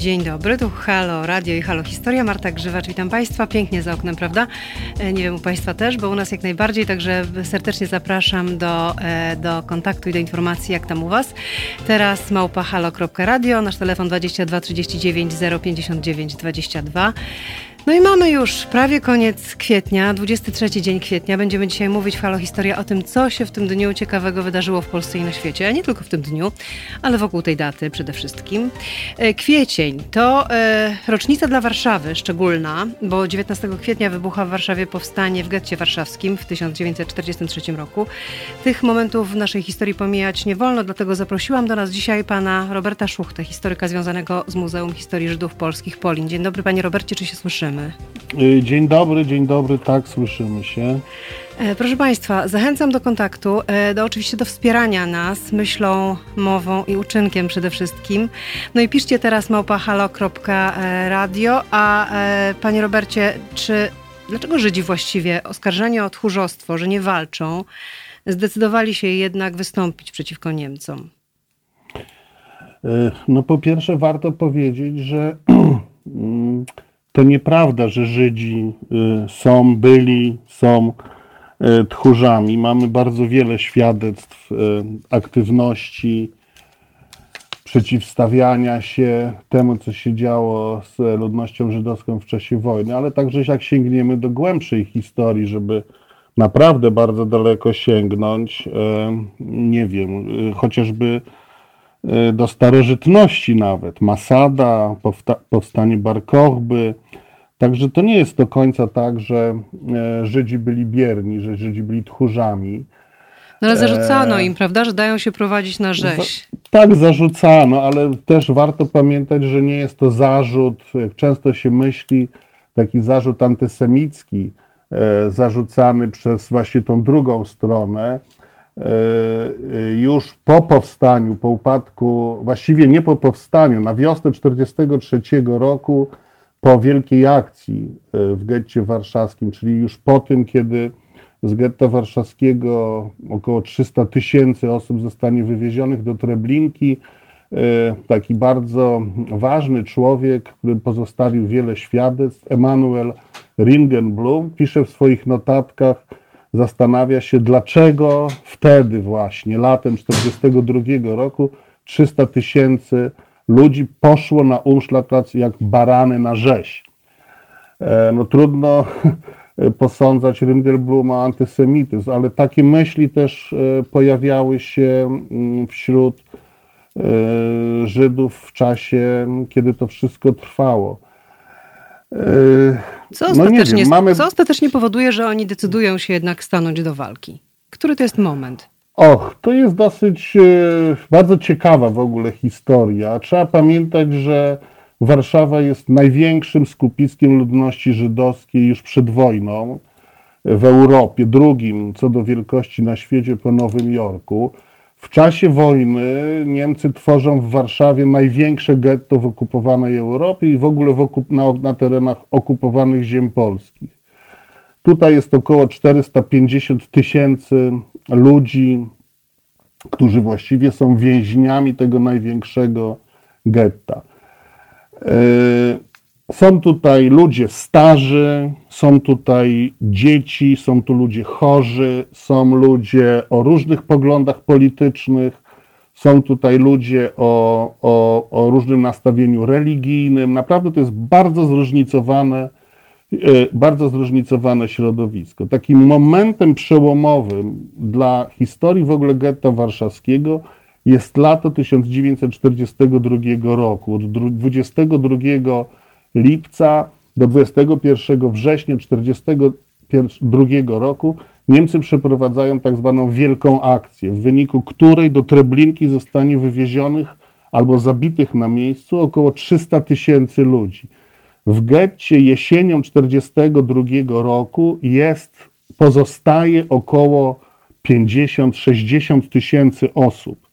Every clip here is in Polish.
Dzień dobry, tu Halo Radio i Halo Historia. Marta Grzywacz, witam Państwa. Pięknie za oknem, prawda? E, nie wiem, u Państwa też, bo u nas jak najbardziej, także serdecznie zapraszam do, e, do kontaktu i do informacji, jak tam u Was. Teraz małpa halo.radio, nasz telefon 22 39 059 22. No i mamy już prawie koniec kwietnia, 23 dzień kwietnia. Będziemy dzisiaj mówić w Halo Historia o tym, co się w tym dniu ciekawego wydarzyło w Polsce i na świecie. Nie tylko w tym dniu, ale wokół tej daty przede wszystkim. E, kwiecień to e, rocznica dla Warszawy szczególna, bo 19 kwietnia wybucha w Warszawie powstanie w getcie warszawskim w 1943 roku. Tych momentów w naszej historii pomijać nie wolno, dlatego zaprosiłam do nas dzisiaj pana Roberta Szuchtę, historyka związanego z Muzeum Historii Żydów Polskich Polin. Dzień dobry panie Robercie, czy się słyszymy? Słyszymy. Y, dzień dobry, dzień dobry, tak, słyszymy się. E, proszę Państwa, zachęcam do kontaktu, e, do oczywiście do wspierania nas myślą, mową i uczynkiem przede wszystkim. No i piszcie teraz małpahalo.radio, a e, Panie Robercie, czy dlaczego Żydzi właściwie oskarżeni o tchórzostwo, że nie walczą, zdecydowali się jednak wystąpić przeciwko Niemcom? No po pierwsze warto powiedzieć, że mm, to nieprawda, że Żydzi y, są, byli, są y, tchórzami. Mamy bardzo wiele świadectw y, aktywności, przeciwstawiania się temu, co się działo z ludnością żydowską w czasie wojny, ale także jak sięgniemy do głębszej historii, żeby naprawdę bardzo daleko sięgnąć, nie wiem, chociażby do starożytności nawet, Masada, powstanie Bar Kochby. Także to nie jest do końca tak, że e, Żydzi byli bierni, że Żydzi byli tchórzami. No ale zarzucano e... im, prawda, że dają się prowadzić na rzeź. tak, zarzucano, ale też warto pamiętać, że nie jest to zarzut, jak często się myśli, taki zarzut antysemicki, e, zarzucany przez właśnie tą drugą stronę, E, już po powstaniu, po upadku, właściwie nie po powstaniu, na wiosnę 1943 roku, po wielkiej akcji e, w getcie warszawskim, czyli już po tym, kiedy z getta warszawskiego około 300 tysięcy osób zostanie wywiezionych do Treblinki. E, taki bardzo ważny człowiek, który pozostawił wiele świadectw, Emanuel Ringenblum, pisze w swoich notatkach, zastanawia się, dlaczego wtedy właśnie, latem 1942 roku, 300 tysięcy ludzi poszło na Umschlagplatz jak barany na rzeź. E, no trudno posądzać Ringelbluma o antysemityzm, ale takie myśli też e, pojawiały się mm, wśród e, Żydów w czasie, kiedy to wszystko trwało. Co ostatecznie, no wiem, mamy... co ostatecznie powoduje, że oni decydują się jednak stanąć do walki? Który to jest moment? Och, to jest dosyć e, bardzo ciekawa w ogóle historia. Trzeba pamiętać, że Warszawa jest największym skupiskiem ludności żydowskiej już przed wojną w Europie, drugim co do wielkości na świecie po Nowym Jorku. W czasie wojny Niemcy tworzą w Warszawie największe getto w okupowanej Europie i w ogóle w okup na, na terenach okupowanych ziem polskich. Tutaj jest około 450 tysięcy ludzi, którzy właściwie są więźniami tego największego getta. Yy, są tutaj ludzie starzy, są tutaj dzieci, są tu ludzie chorzy, są ludzie o różnych poglądach politycznych, są tutaj ludzie o, o, o różnym nastawieniu religijnym. Naprawdę to jest bardzo zróżnicowane, e, bardzo zróżnicowane środowisko. Takim momentem przełomowym dla historii w ogóle getta warszawskiego jest lato 1942 roku. Od 22 lipca do 21 września 1942 roku Niemcy przeprowadzają tak zwaną wielką akcję, w wyniku której do Treblinki zostanie wywiezionych albo zabitych na miejscu około 300 tysięcy ludzi. W getcie jesienią 1942 roku jest, pozostaje około 50-60 tysięcy osób.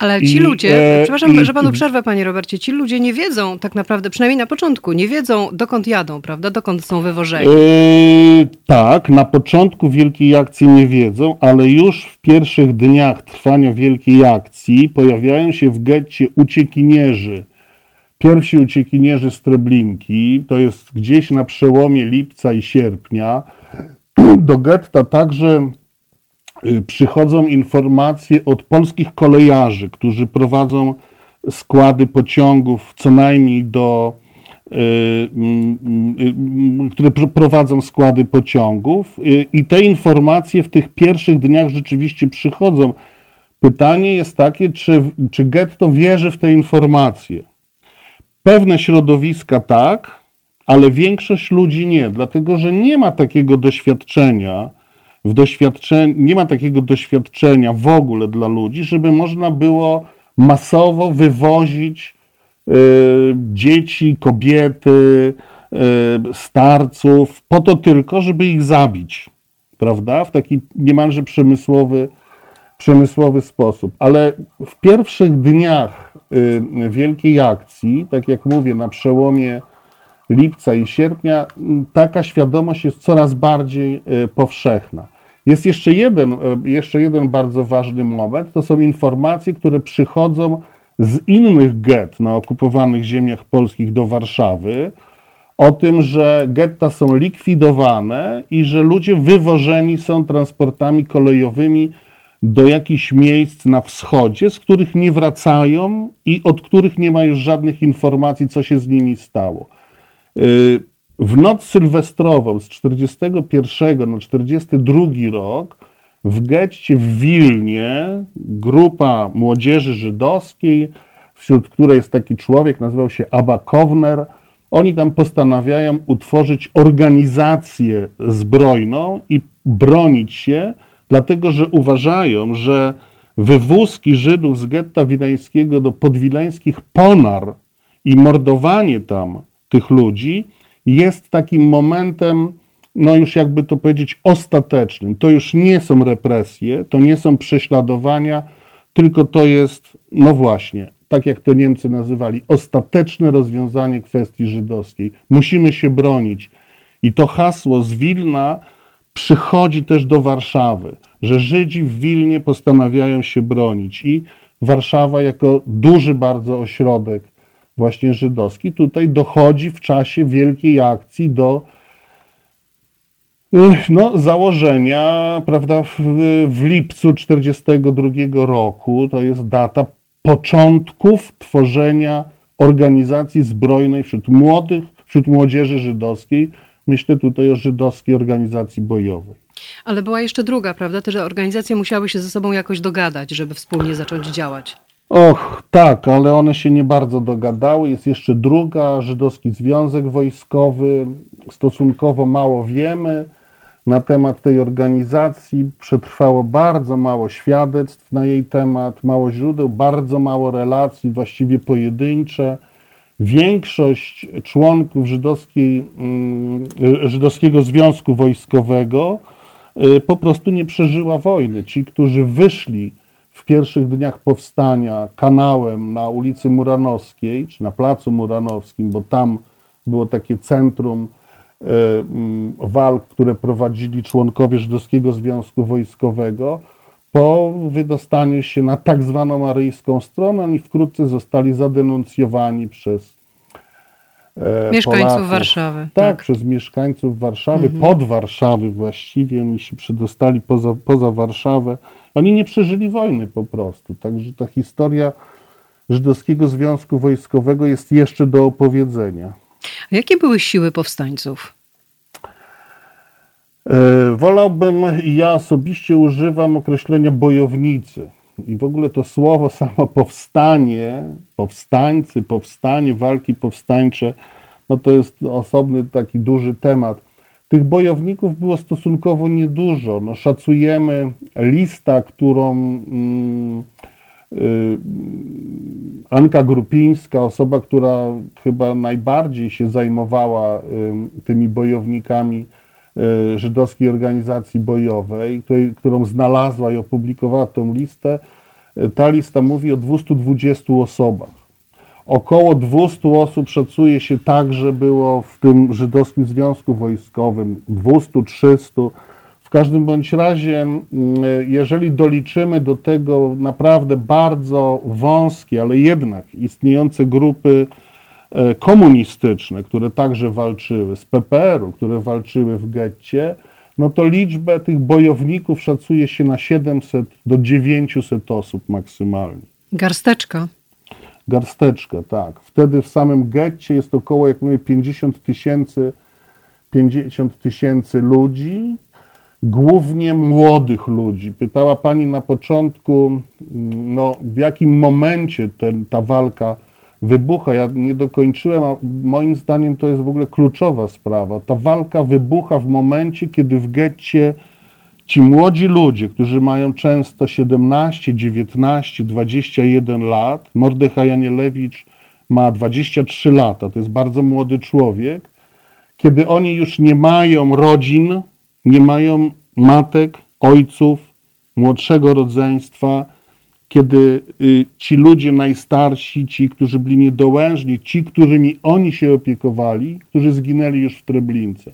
Ale ci I, ludzie, e, przepraszam, i, że panu przerwę, panie Robercie, ci ludzie nie wiedzą tak naprawdę, przynajmniej na początku, nie wiedzą dokąd jadą, prawda? Dokąd są wywożeni. E, tak, na początku wielkiej akcji nie wiedzą, ale już w pierwszych dniach trwania wielkiej akcji pojawiają się w getcie uciekinierzy, pierwsi uciekinierzy z Treblinki, to jest gdzieś na przełomie lipca i sierpnia, do getta także przychodzą informacje od polskich kolejarzy, którzy prowadzą składy pociągów co najmniej do, y, y, które prowadzą składy pociągów i te informacje w tych pierwszych dniach rzeczywiście przychodzą. Pytanie jest takie, czy, czy getto wierzy w te informacje. Pewne środowiska tak, ale większość ludzi nie, dlatego że nie ma takiego doświadczenia, w doświadczeniu, nie ma takiego doświadczenia w ogóle dla ludzi, żeby można było masowo wywozić y, dzieci, kobiety, y, starców, po to tylko, żeby ich zabić, prawda? W taki niemalże przemysłowy, przemysłowy sposób. Ale w pierwszych dniach y, wielkiej akcji, tak jak mówię, na przełomie lipca i sierpnia, taka świadomość jest coraz bardziej powszechna. Jest jeszcze jeden, jeszcze jeden bardzo ważny moment, to są informacje, które przychodzą z innych get na okupowanych ziemiach polskich do Warszawy, o tym, że getta są likwidowane i że ludzie wywożeni są transportami kolejowymi do jakichś miejsc na wschodzie, z których nie wracają i od których nie ma już żadnych informacji, co się z nimi stało. Y, w noc sylwestrową z 41 na 42 rok w getcie w Wilnie grupa młodzieży żydowskiej, wśród której jest taki człowiek, nazywał się Abba Kowner, oni tam postanawiają utworzyć organizację zbrojną i bronić się, dlatego że uważają, że wywózki Żydów z getta wileńskiego do podwileńskich Ponar i mordowanie tam tych ludzi jest takim momentem, no już jakby to powiedzieć, ostatecznym. To już nie są represje, to nie są prześladowania, tylko to jest, no właśnie, tak jak to Niemcy nazywali, ostateczne rozwiązanie kwestii żydowskiej. Musimy się bronić. I to hasło z Wilna przychodzi też do Warszawy, że Żydzi w Wilnie postanawiają się bronić. I Warszawa jako duży bardzo ośrodek właśnie żydowski, tutaj dochodzi w czasie wielkiej akcji do no, założenia, prawda, w, w lipcu 1942 roku, to jest data początków tworzenia organizacji zbrojnej wśród młodych, wśród młodzieży żydowskiej. Myślę tutaj o żydowskiej organizacji bojowej. Ale była jeszcze druga, prawda? Te organizacje musiały się ze sobą jakoś dogadać, żeby wspólnie zacząć działać. Och, tak, ale one się nie bardzo dogadały. Jest jeszcze druga, Żydowski Związek Wojskowy. Stosunkowo mało wiemy na temat tej organizacji. Przetrwało bardzo mało świadectw na jej temat, mało źródeł, bardzo mało relacji, właściwie pojedyncze. Większość członków mm, Żydowskiego Związku Wojskowego y, po prostu nie przeżyła wojny. Ci, którzy wyszli pierwszych dniach powstania kanałem na ulicy Muranowskiej, czy na Placu Muranowskim, bo tam było takie centrum e, mm, walk, które prowadzili członkowie Żydowskiego Związku Wojskowego, po wydostaniu się na tak zwaną maryjską stronę, oni wkrótce zostali zadenuncjowani przez e, mieszkańców Polaków. Warszawy. Tak, tak, przez mieszkańców Warszawy, mhm. pod Warszawy właściwie, oni się przedostali poza, poza Warszawę. Oni nie przeżyli wojny po prostu. Także ta historia Żydowskiego Związku Wojskowego jest jeszcze do opowiedzenia. A jakie były siły powstańców? E, wolałbym, ja osobiście używam określenia bojownicy. I w ogóle to słowo samo powstanie, powstańcy, powstanie, walki powstańcze, no to jest osobny taki duży temat. Tych bojowników było stosunkowo niedużo. No, szacujemy lista, którą mm, y, Anka Grupińska, osoba, która chyba najbardziej się zajmowała y, tymi bojownikami y, żydowskiej organizacji bojowej, którą znalazła i opublikowała tą listę, ta lista mówi o 220 osobach. Około 200 osób szacuje się tak, że było w tym żydowskim związku wojskowym, 200-300. W każdym bądź razie, mm, jeżeli doliczymy do tego naprawdę bardzo wąskie, ale jednak istniejące grupy e, komunistyczne, które także walczyły, z PPR-u, które walczyły w getcie, no to liczbę tych bojowników szacuje się na 700 do 900 osób maksymalnie. Garsteczka. Garsteczka, tak. Wtedy w samym getcie jest około, jak mówię, 50 tysięcy 50 tysięcy ludzi, głównie młodych ludzi. Pytała Pani na początku, no, w jakim momencie ten, ta walka wybucha. Ja nie dokończyłem, a moim zdaniem to jest w ogóle kluczowa sprawa. Ta walka wybucha w momencie, kiedy w getcie ci młodzi ludzie, którzy mają często 17, 19, 21 lat, Mordechaj Janielewicz ma 23 lata, to jest bardzo młody człowiek, kiedy oni już nie mają rodzin, nie mają matek, ojców, młodszego rodzeństwa, kiedy y, ci ludzie najstarsi, ci, którzy byli niedołężni, ci, którymi oni się opiekowali, którzy zginęli już w Treblince.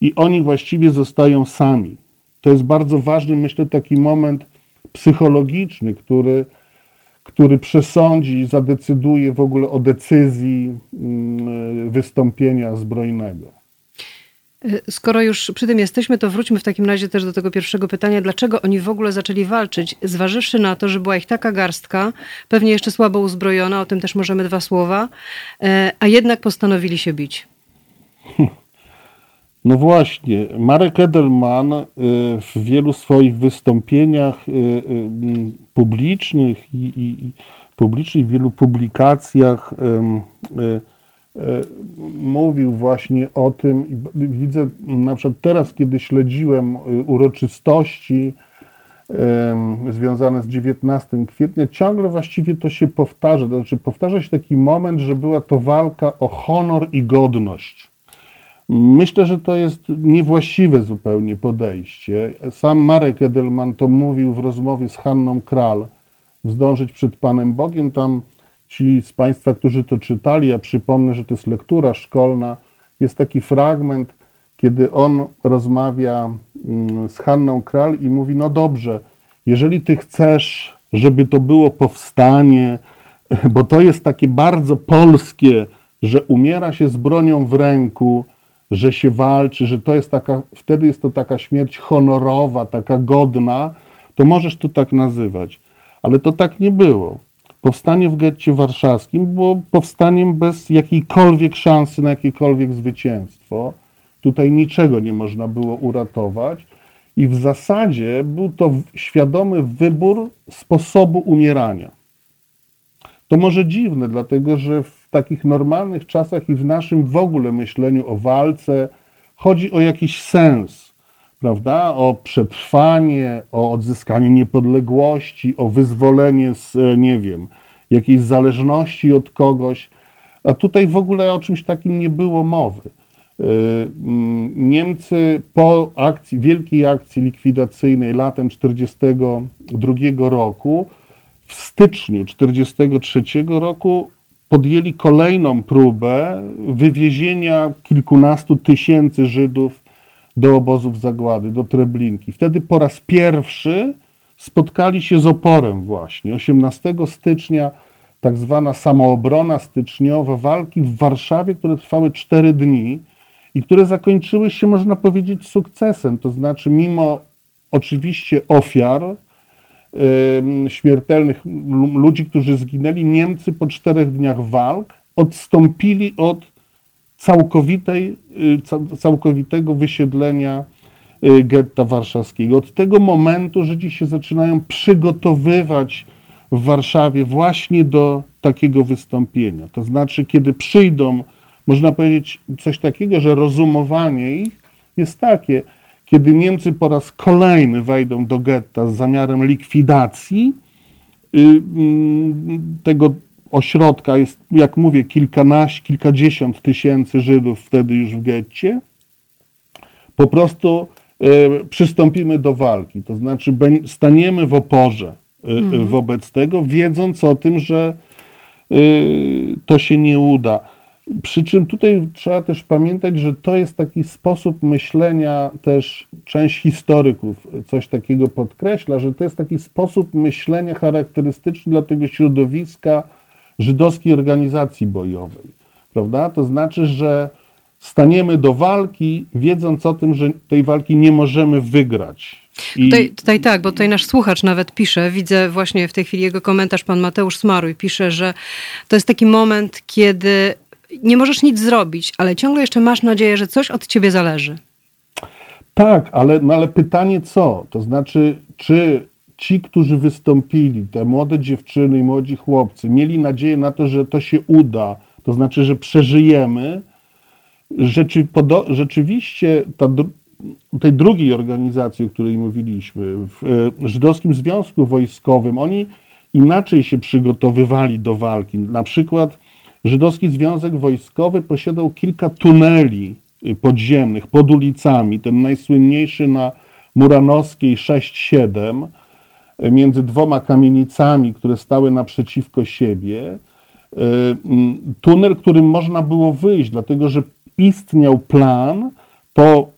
I oni właściwie zostają sami. To jest bardzo ważny, myślę, taki moment psychologiczny, który, który przesądzi, zadecyduje w ogóle o decyzji mm, wystąpienia zbrojnego. Skoro już przy tym jesteśmy, to wróćmy w takim razie też do tego pierwszego pytania. Dlaczego oni w ogóle zaczęli walczyć, zważywszy na to, że była ich taka garstka, pewnie jeszcze słabo uzbrojona, o tym też możemy dwa słowa, e, a jednak postanowili się bić? No właśnie, Marek Edelman y, w wielu swoich wystąpieniach y, y, publicznych i, i publicznych, w wielu publikacjach mówił właśnie o tym. Widzę na przykład teraz, kiedy śledziłem uroczystości związane z 19 kwietnia, ciągle właściwie to się powtarza. To znaczy, powtarza się taki moment, że była to walka o honor i godność Myślę, że to jest niewłaściwe zupełnie podejście. Sam Marek Edelman to mówił w rozmowie z Hanną Kral, zdążyć przed Panem Bogiem. Tam ci z Państwa, którzy to czytali, ja przypomnę, że to jest lektura szkolna, jest taki fragment, kiedy on rozmawia mm, z Hanną Kral i mówi, no dobrze, jeżeli Ty chcesz, żeby to było powstanie, bo to jest takie bardzo polskie, że umiera się z bronią w ręku, że się walczy, że to jest taka, wtedy jest to taka śmierć honorowa, taka godna, to możesz to tak nazywać. Ale to tak nie było. Powstanie w getcie warszawskim było powstaniem bez jakiejkolwiek szansy na jakiekolwiek zwycięstwo. Tutaj niczego nie można było uratować. I w zasadzie był to świadomy wybór sposobu umierania. To może dziwne, dlatego że w takich normalnych czasach i w naszym w ogóle myśleniu o walce chodzi o jakiś sens, prawda? O przetrwanie, o odzyskanie niepodległości, o wyzwolenie z, e, nie wiem, jakiejś zależności od kogoś. A tutaj w ogóle o czymś takim nie było mowy. E, mm, Niemcy po akcji, wielkiej akcji likwidacyjnej latem 1942 roku, w styczniu 1943 roku podjęli kolejną próbę wywiezienia kilkunastu tysięcy Żydów do obozów zagłady, do Treblinki. Wtedy po raz pierwszy spotkali się z oporem właśnie. 18 stycznia tak zwana samoobrona styczniowa, walki w Warszawie, które trwały cztery dni i które zakończyły się, można powiedzieć, sukcesem. To znaczy, mimo oczywiście ofiar, śmiertelnych ludzi, którzy zginęli, Niemcy po czterech dniach walk odstąpili od całkowitej, y, całkowitego wysiedlenia y, getta warszawskiego. Od tego momentu Żydzi się zaczynają przygotowywać w Warszawie właśnie do takiego wystąpienia. To znaczy, kiedy przyjdą, można powiedzieć coś takiego, że rozumowanie ich jest takie, kiedy Niemcy po raz kolejny wejdą do getta z zamiarem likwidacji y, mm, tego ośrodka, jest, jak mówię, kilkanaście, kilkadziesiąt tysięcy Żydów wtedy już w getcie, po prostu y, przystąpimy do walki. To znaczy staniemy w oporze y, mhm. wobec tego, wiedząc o tym, że to się nie uda. Przy czym tutaj trzeba też pamiętać, że to jest taki sposób myślenia, też część historyków coś takiego podkreśla, że to jest taki sposób myślenia charakterystyczny dla tego środowiska żydowskiej organizacji bojowej. prawda? To znaczy, że staniemy do walki, wiedząc o tym, że tej walki nie możemy wygrać. Tutaj, tutaj, tak, bo tutaj nasz słuchacz nawet pisze, widzę właśnie w tej chwili jego komentarz, pan Mateusz Smaruj pisze, że to jest taki moment, kiedy nie możesz nic zrobić, ale ciągle jeszcze masz nadzieję, że coś od ciebie zależy. Tak, ale, no ale pytanie co? To znaczy, czy ci, którzy wystąpili, te młode dziewczyny i młodzi chłopcy, mieli nadzieję na to, że to się uda, to znaczy, że przeżyjemy. Rzeczy, podo, rzeczywiście ta, tej drugiej organizacji, o której mówiliśmy, w e, Żydowskim Związku Wojskowym, oni inaczej się przygotowywali do walki. Na przykład Żydowski Związek Wojskowy posiadał kilka tuneli podziemnych pod ulicami. Ten najsłynniejszy na Muranowskiej 6-7 między dwoma kamienicami, które stały naprzeciwko siebie. E, tunel, którym można było wyjść, dlatego że istniał plan po,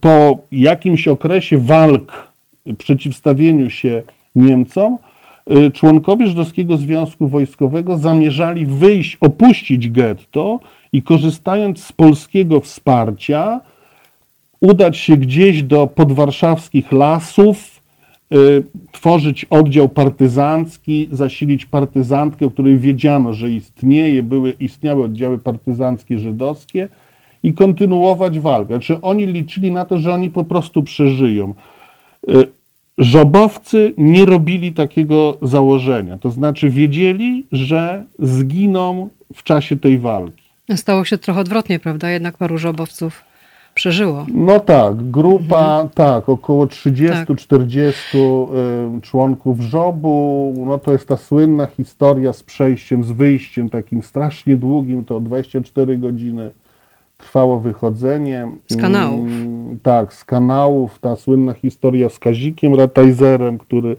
po jakimś okresie walk, przeciwstawieniu się Niemcom, członkowie Żydowskiego Związku Wojskowego zamierzali wyjść, opuścić getto i korzystając z polskiego wsparcia, udać się gdzieś do podwarszawskich lasów, y, tworzyć oddział partyzancki, zasilić partyzantkę, o której wiedziano, że istnieje, były, istniały oddziały partyzanckie żydowskie i kontynuować walkę. Czy oni liczyli na to, że oni po prostu przeżyją? Y, żobowcy nie robili takiego założenia, to znaczy wiedzieli, że zginą w czasie tej walki. Stało się trochę odwrotnie, prawda? Jednak paru żobowców przeżyło. No tak, grupa, mhm. tak, około 30-40 tak. członków żobu. No to jest ta słynna historia z przejściem, z wyjściem takim strasznie długim, to 24 godziny trwało wychodzenie. Z kanałów. Mm, tak, z kanałów. Ta słynna historia z Kazikiem Ratajzerem, który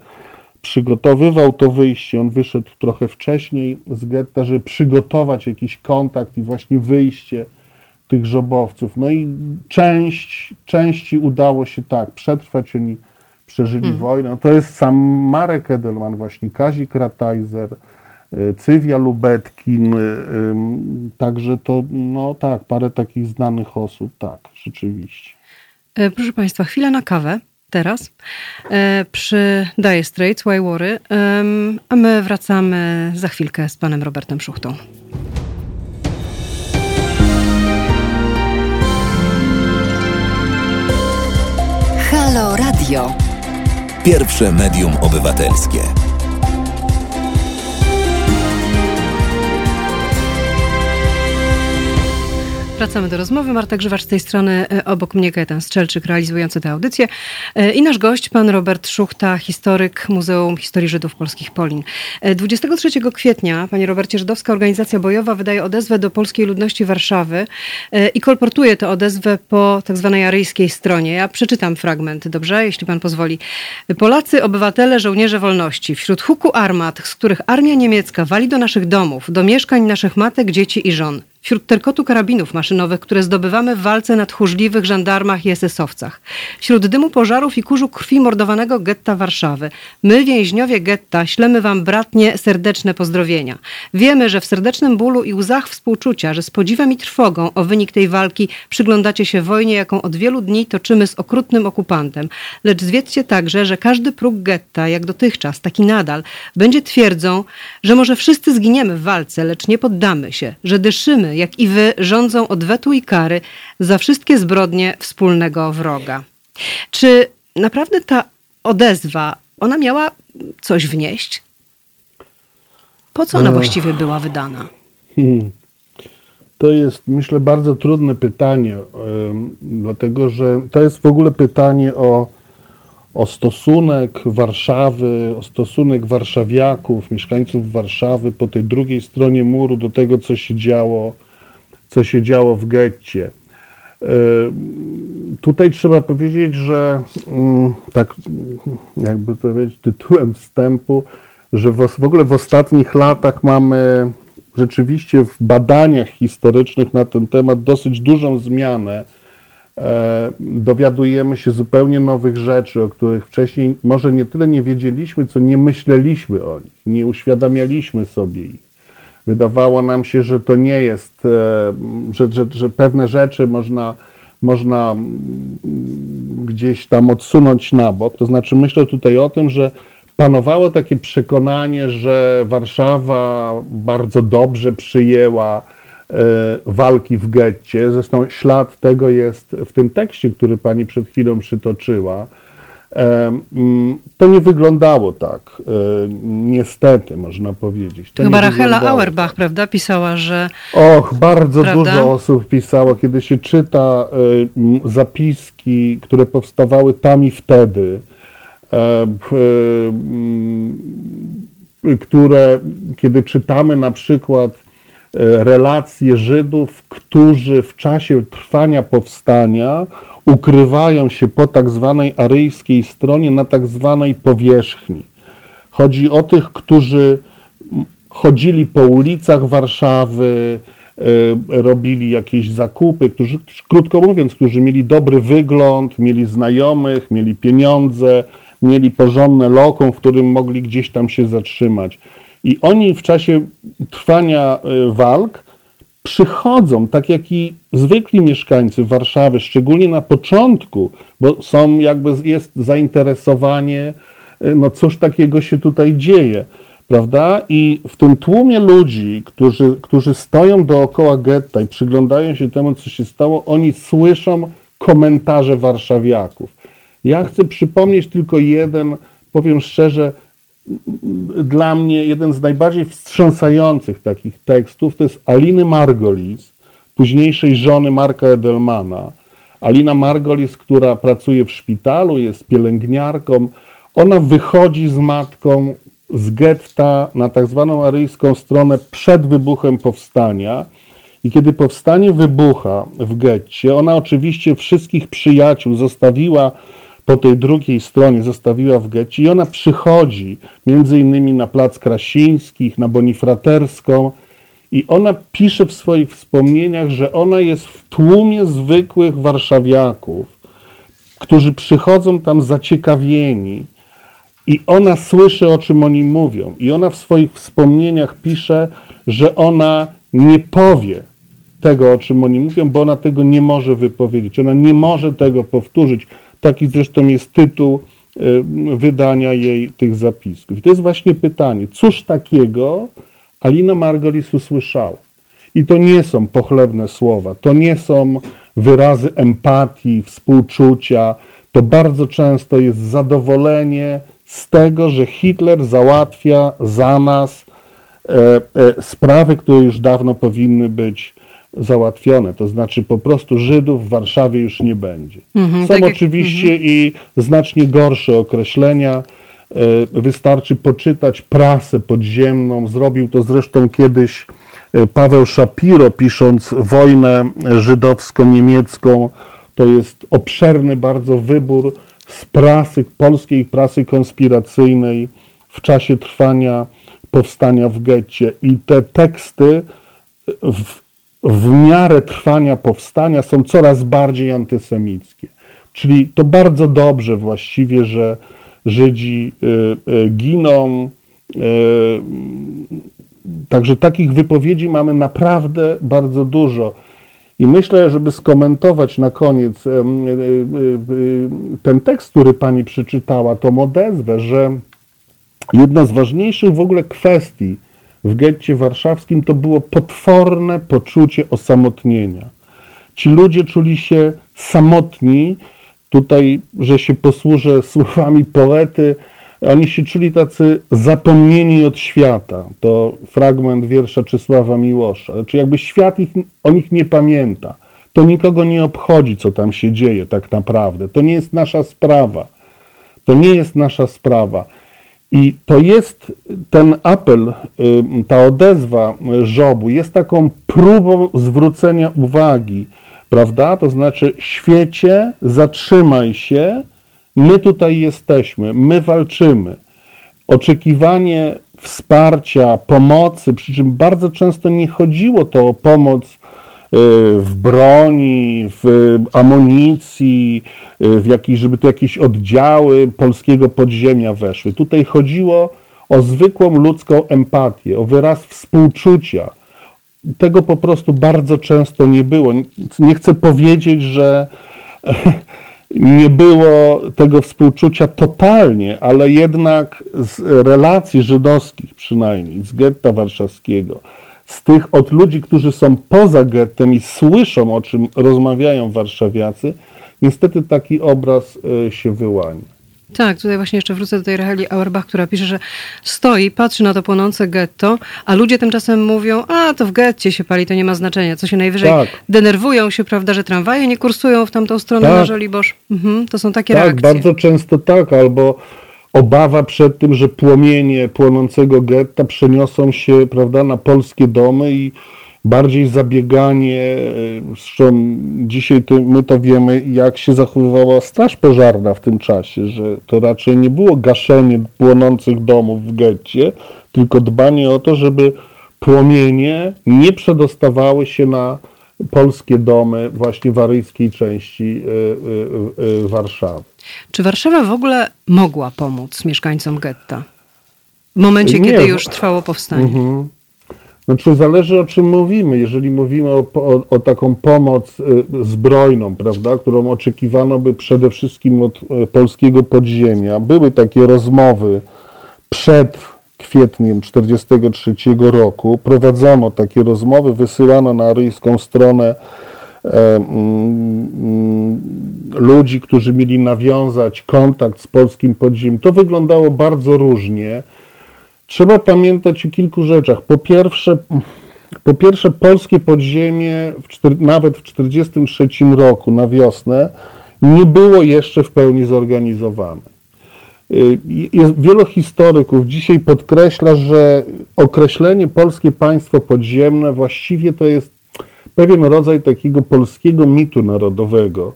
przygotowywał to wyjście. On wyszedł trochę wcześniej z getta, żeby przygotować jakiś kontakt i właśnie wyjście tych żobowców. No i część, części udało się tak przetrwać, oni przeżyli hmm. wojnę. To jest sam Marek Edelman, właśnie Kazik Ratajzer, Cywia Lubetkin, y, także to, no tak, parę takich znanych osób, tak, rzeczywiście. E, proszę Państwa, chwilę na kawę teraz e, przy Dire Straits, Why Worry, a my wracamy za chwilkę z panem Robertem Szuchtą. Halo Radio. Pierwsze medium obywatelskie. Wracamy do rozmowy. Marta Grzywacz z tej strony, e, obok mnie Kajetan Strzelczyk realizujący tę audycję e, i nasz gość, pan Robert Szuchta, historyk Muzeum Historii Żydów Polskich Polin. 23 e, kwietnia, panie Robercie, Żydowska Organizacja Bojowa wydaje odezwę do polskiej ludności Warszawy i kolportuje tę odezwę po tak zwanej aryjskiej stronie. Ja przeczytam fragment, dobrze, jeśli pan pozwoli. Polacy, obywatele, żołnierze wolności, wśród huku armat, z których armia niemiecka wali do naszych domów, do mieszkań naszych matek, dzieci i żon. Wśród terkotu karabinów maszynowych, które zdobywamy w walce na tchórzliwych żandarmach i esesowcach. Wśród dymu pożarów i kurzu krwi mordowanego getta Warszawy. My, więźniowie getta, ślemy wam bratnie serdeczne pozdrowienia. Wiemy, że w serdecznym bólu i łzach współczucia, że z podziwem i trwogą o wynik tej walki przyglądacie się wojnie, jaką od wielu dni toczymy z okrutnym okupantem. Lecz zwiedzcie także, że każdy próg getta, jak dotychczas, taki nadal, będzie twierdzą, że może wszyscy zginiemy w walce, lecz nie poddamy się, że dyszymy jak i wy, rządzą odwetu i kary za wszystkie zbrodnie wspólnego wroga. Czy naprawdę ta odezwa, ona miała coś wnieść? Po co ona właściwie była wydana? Hmm. To jest, myślę, bardzo trudne pytanie, dlatego że to jest w ogóle pytanie o, o stosunek Warszawy, o stosunek warszawiaków, mieszkańców Warszawy po tej drugiej stronie muru do tego, co się działo co się działo w getcie. E, tutaj trzeba powiedzieć, że mm, tak jakby to powiedzieć tytułem wstępu, że w, ogóle w ostatnich latach mamy rzeczywiście w badaniach historycznych na ten temat dosyć dużą zmianę. E, dowiadujemy się zupełnie nowych rzeczy, o których wcześniej może nie tyle nie wiedzieliśmy, co nie myśleliśmy o nich, nie uświadamialiśmy sobie ich. Wydawało nam się, że to nie jest, e, że, że, że pewne rzeczy można, można mm, gdzieś tam odsunąć na bok. To znaczy, myślę tutaj o tym, że panowało takie przekonanie, że Warszawa bardzo dobrze przyjęła e, walki w getcie. Zresztą ślad tego jest w tym tekście, który pani przed chwilą przytoczyła. Mm, to nie wyglądało tak, e, niestety, można powiedzieć. To Chyba Rachela Auerbach, tak. prawda, pisała, że... Och, bardzo prawda? dużo osób pisało, kiedy się czyta e, zapiski, które powstawały tam i wtedy, e, które, kiedy czytamy na przykład relacje Żydów, którzy w czasie trwania powstania ukrywają się po tak zwanej aryjskiej stronie na tak zwanej powierzchni. Chodzi o tych, którzy chodzili po ulicach Warszawy, e, robili jakieś zakupy, którzy, krótko mówiąc, którzy mieli dobry wygląd, mieli znajomych, mieli pieniądze, mieli porządne lokum, w którym mogli gdzieś tam się zatrzymać. I oni w czasie trwania e, walk przychodzą, tak jak i zwykli mieszkańcy Warszawy, szczególnie na początku, bo są jakby, jest zainteresowanie, y, no cóż takiego się tutaj dzieje, prawda? I w tym tłumie ludzi, którzy, którzy stoją dookoła getta i przyglądają się temu, co się stało, oni słyszą komentarze warszawiaków. Ja chcę przypomnieć tylko jeden, powiem szczerze, dla mnie jeden z najbardziej wstrząsających takich tekstów to jest Aliny Margolis, późniejszej żony Marka Edelmana. Alina Margolis, która pracuje w szpitalu, jest pielęgniarką, ona wychodzi z matką z getta na tak zwaną aryjską stronę przed wybuchem powstania. I kiedy powstanie wybucha w getcie, ona oczywiście wszystkich przyjaciół zostawiła po tej drugiej stronie zostawiła w getcie i ona przychodzi między innymi na Plac Krasińskich, na Bonifraterską i ona pisze w swoich wspomnieniach, że ona jest w tłumie zwykłych warszawiaków, którzy przychodzą tam zaciekawieni i ona słyszy, o czym oni mówią. I ona w swoich wspomnieniach pisze, że ona nie powie tego, o czym oni mówią, bo ona tego nie może wypowiedzieć. Ona nie może tego powtórzyć. Taki zresztą jest tytuł y, wydania jej tych zapisków. I to jest właśnie pytanie, cóż takiego Alina Margolis usłyszała? I to nie są pochlebne słowa, to nie są wyrazy empatii, współczucia, to bardzo często jest zadowolenie z tego, że Hitler załatwia za nas e, e, sprawy, które już dawno powinny być załatwione. To znaczy po prostu Żydów w Warszawie już nie będzie. Mhm, Są tak oczywiście jak, i znacznie gorsze określenia. E, wystarczy poczytać prasę podziemną. Zrobił to zresztą kiedyś e, Paweł Shapiro, pisząc wojnę żydowsko-niemiecką. To jest obszerny bardzo wybór z prasy, polskiej prasy konspiracyjnej w czasie trwania powstania w getcie. I te teksty w w miarę trwania powstania są coraz bardziej antysemickie. Czyli to bardzo dobrze właściwie, że Żydzi y, y, giną. Y, także takich wypowiedzi mamy naprawdę bardzo dużo. I myślę, żeby skomentować na koniec ten tekst, który pani przeczytała, tą odezwę, że jedna z ważniejszych w ogóle kwestii, w getcie warszawskim to było potworne poczucie osamotnienia. Ci ludzie czuli się samotni. Tutaj, że się posłużę słowami poety, oni się czuli tacy zapomnieni od świata. To fragment wiersza Czesława Miłosza. Znaczy jakby świat ich, o nich nie pamięta. To nikogo nie obchodzi, co tam się dzieje tak naprawdę. To nie jest nasza sprawa. To nie jest nasza sprawa. I to jest ten apel, y, ta odezwa Żobu jest taką próbą zwrócenia uwagi, prawda? To znaczy, świecie, zatrzymaj się, my tutaj jesteśmy, my walczymy. Oczekiwanie wsparcia, pomocy, przy czym bardzo często nie chodziło to o pomoc w broni, w amunicji, y, w żeby tu jakieś oddziały polskiego podziemia weszły. Tutaj chodziło o zwykłą ludzką empatię, o wyraz współczucia. Tego po prostu bardzo często nie było. Nie chcę powiedzieć, że nie było tego współczucia totalnie, ale jednak z relacji żydowskich przynajmniej, z getta warszawskiego, z tych od ludzi, którzy są poza gettem i słyszą, o czym rozmawiają warszawiacy, niestety taki obraz e, się wyłania. Tak, tutaj właśnie jeszcze wrócę do tej Racheli Auerbach, która pisze, że stoi, patrzy na to płonące getto, a ludzie tymczasem mówią, a to w getcie się pali, to nie ma znaczenia, co się najwyżej tak. denerwują się, prawda, że tramwaje nie kursują w tamtą stronę tak. na Żoliborz. Mhm, to są takie tak, reakcje. bardzo często tak, albo obawa przed tym, że płomienie płonącego getta przeniosą się, prawda, na polskie domy i bardziej zabieganie, zresztą dzisiaj to, my to wiemy, jak się zachowywała Straż Pożarna w tym czasie, że to raczej nie było gaszenie płonących domów w getcie, tylko dbanie o to, żeby płomienie nie przedostawały się na polskie domy właśnie w aryjskiej części y, y, y, Warszawy. Czy Warszawa w ogóle mogła pomóc mieszkańcom getta? W momencie, nie. kiedy już trwało powstanie. Mhm. Znaczy zależy o czym mówimy. Jeżeli mówimy o, o, o, taką pomoc zbrojną, prawda, którą oczekiwano by przede wszystkim od polskiego podziemia, były takie rozmowy przed kwietniem 1943 roku. Prowadzono takie rozmowy, wysyłano na aryjską stronę e, mm, mm, ludzi, którzy mieli nawiązać kontakt z polskim podziemiem. To wyglądało bardzo różnie. Trzeba pamiętać o kilku rzeczach. Po pierwsze, po pierwsze polskie podziemie w, nawet w 1943 roku na wiosnę nie było jeszcze w pełni zorganizowane. Y, jest, wielu historyków dzisiaj podkreśla, że określenie polskie państwo podziemne właściwie to jest pewien rodzaj takiego polskiego mitu narodowego,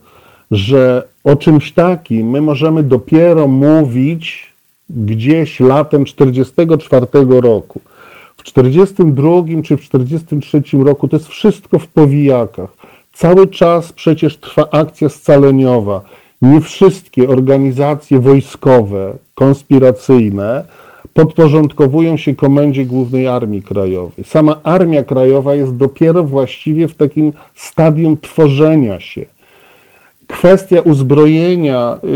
że o czymś takim my możemy dopiero mówić gdzieś latem 1944 roku. W 1942 czy w 1943 roku to jest wszystko w powijakach. Cały czas przecież trwa akcja scaleniowa. Nie wszystkie organizacje wojskowe, konspiracyjne podporządkowują się Komendzie Głównej Armii Krajowej. Sama Armia Krajowa jest dopiero właściwie w takim stadium tworzenia się kwestia uzbrojenia y,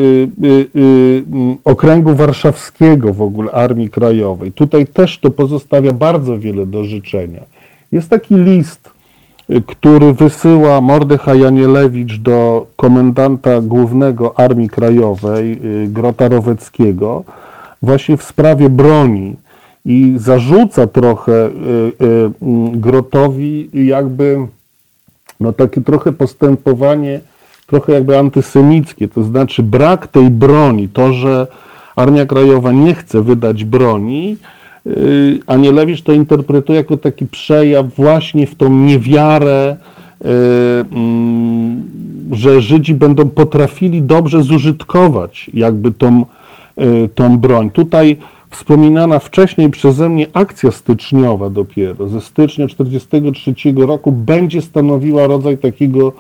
y, y, okręgu warszawskiego w ogóle Armii Krajowej, tutaj też to pozostawia bardzo wiele do życzenia. Jest taki list, który wysyła Mordechaj Janielewicz do komendanta głównego Armii Krajowej y, Grota Roweckiego właśnie w sprawie broni i zarzuca trochę y, Grotowi jakby no takie trochę postępowanie trochę jakby antysemickie, to znaczy brak tej broni, to, że Armia Krajowa nie chce wydać broni, y, Anielewicz to interpretuje jako taki przejaw właśnie w tą niewiarę, y, mm, że Żydzi będą potrafili dobrze zużytkować jakby tą, y, tą broń. Tutaj wspominana wcześniej przeze mnie akcja styczniowa dopiero ze stycznia 1943 roku będzie stanowiła rodzaj takiego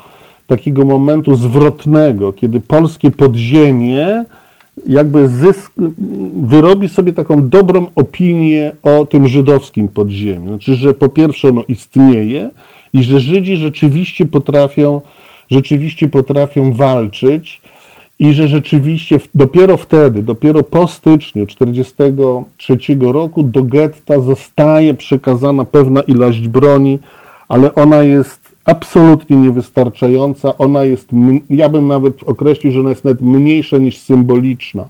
takiego momentu zwrotnego, kiedy polskie podziemie jakby zysk, wyrobi sobie taką dobrą opinię o tym żydowskim podziemiu. Znaczy, że po pierwsze ono istnieje i że Żydzi rzeczywiście potrafią, rzeczywiście potrafią walczyć i że rzeczywiście dopiero wtedy, dopiero po styczniu 1943 roku do getta zostaje przekazana pewna ilość broni, ale ona jest absolutnie niewystarczająca. Ona jest, ja bym nawet określił, że ona jest nawet mniejsza niż symboliczna.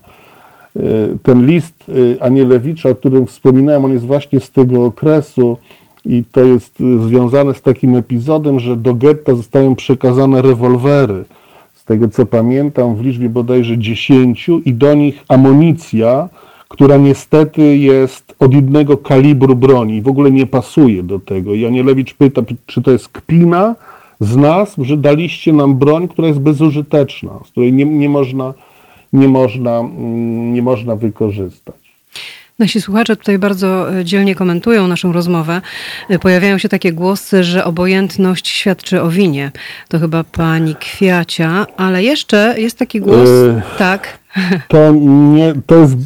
E, ten list e, Anielewicza, o którym wspominałem, on jest właśnie z tego okresu i to jest e, związane z takim epizodem, że do getta zostają przekazane rewolwery. Z tego co pamiętam, w liczbie bodajże 10 i do nich amunicja, która niestety jest od innego kalibru broni i w ogóle nie pasuje do tego. Janielewicz pyta, czy to jest kpina z nas, że daliście nam broń, która jest bezużyteczna, z której nie, nie, można, nie, można, mm, nie można wykorzystać. Nasi słuchacze tutaj bardzo e, dzielnie komentują naszą rozmowę. E, pojawiają się takie głosy, że obojętność świadczy o winie. To chyba pani Kwiacia, ale jeszcze jest taki głos, yy, tak, to, nie, to jest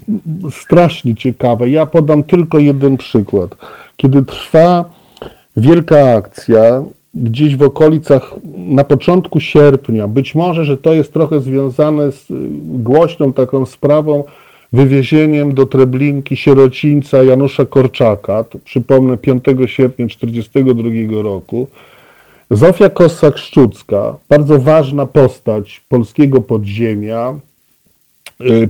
strasznie ciekawe. Ja podam tylko jeden przykład. Kiedy trwa wielka akcja, gdzieś w okolicach na początku sierpnia, być może, że to jest trochę związane z głośną taką sprawą, wywiezieniem do Treblinki sierocińca Janusza Korczaka, to przypomnę 5 sierpnia 1942 roku, Zofia Kossak-Szczucka, bardzo ważna postać polskiego podziemia, y,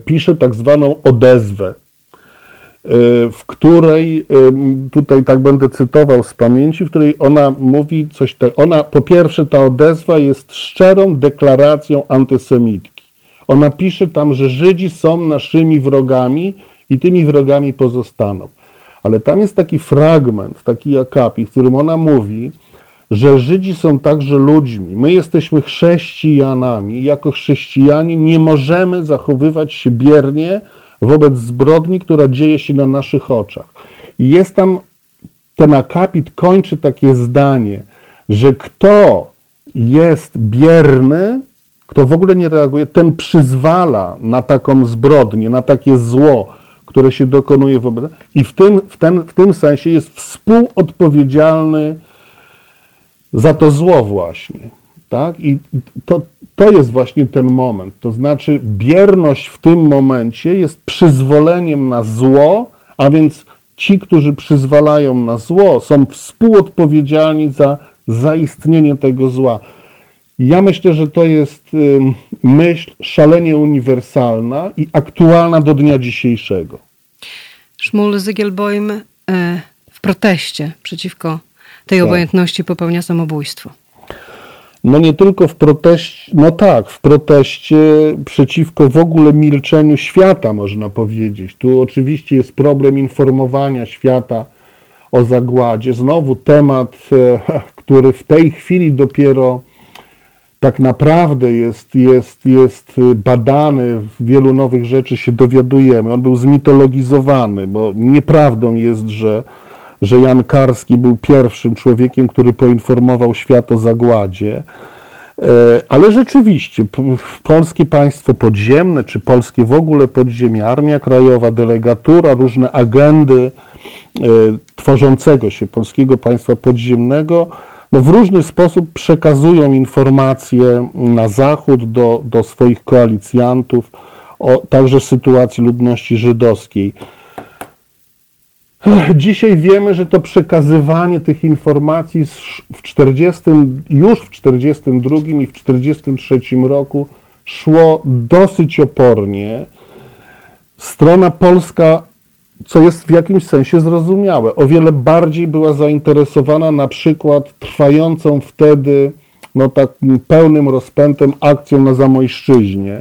pisze tak zwaną odezwę, y, w której, y, tutaj tak będę cytował z pamięci, w której ona mówi coś, te, ona po pierwsze ta odezwa jest szczerą deklaracją antysemitki. Ona pisze tam, że Żydzi są naszymi wrogami i tymi wrogami pozostaną. Ale tam jest taki fragment, taki akapit, w którym ona mówi, że Żydzi są także ludźmi. My jesteśmy chrześcijanami. Jako chrześcijanie nie możemy zachowywać się biernie wobec zbrodni, która dzieje się na naszych oczach. I jest tam, ten akapit kończy takie zdanie, że kto jest bierny, kto w ogóle nie reaguje, ten przyzwala na taką zbrodnię, na takie zło, które się dokonuje wobec. I w tym, w ten, w tym sensie jest współodpowiedzialny za to zło właśnie. Tak? I to, to jest właśnie ten moment. To znaczy, bierność w tym momencie jest przyzwoleniem na zło, a więc ci, którzy przyzwalają na zło, są współodpowiedzialni za zaistnienie tego zła. Ja myślę, że to jest myśl szalenie uniwersalna i aktualna do dnia dzisiejszego. Szmul Zygielboim e, w proteście przeciwko tej tak. obojętności popełnia samobójstwo. No nie tylko w proteście, no tak, w proteście przeciwko w ogóle milczeniu świata, można powiedzieć. Tu oczywiście jest problem informowania świata o zagładzie. Znowu temat, e, który w tej chwili dopiero tak naprawdę jest, jest, jest badany, wielu nowych rzeczy się dowiadujemy. On był zmitologizowany, bo nieprawdą jest, że że Jan Karski był pierwszym człowiekiem, który poinformował świat o zagładzie. E, ale rzeczywiście, polskie państwo podziemne, czy polskie w ogóle podziemie, Armia Krajowa, delegatura, różne agendy e, tworzącego się polskiego państwa podziemnego, no w różny sposób przekazują informacje na Zachód do, do swoich koalicjantów o także sytuacji ludności żydowskiej. Dzisiaj wiemy, że to przekazywanie tych informacji w 40, już w 42 i w 43 roku szło dosyć opornie. Strona polska, co jest w jakimś sensie zrozumiałe, o wiele bardziej była zainteresowana na przykład trwającą wtedy no tak pełnym rozpętem akcją na Zamojszczyźnie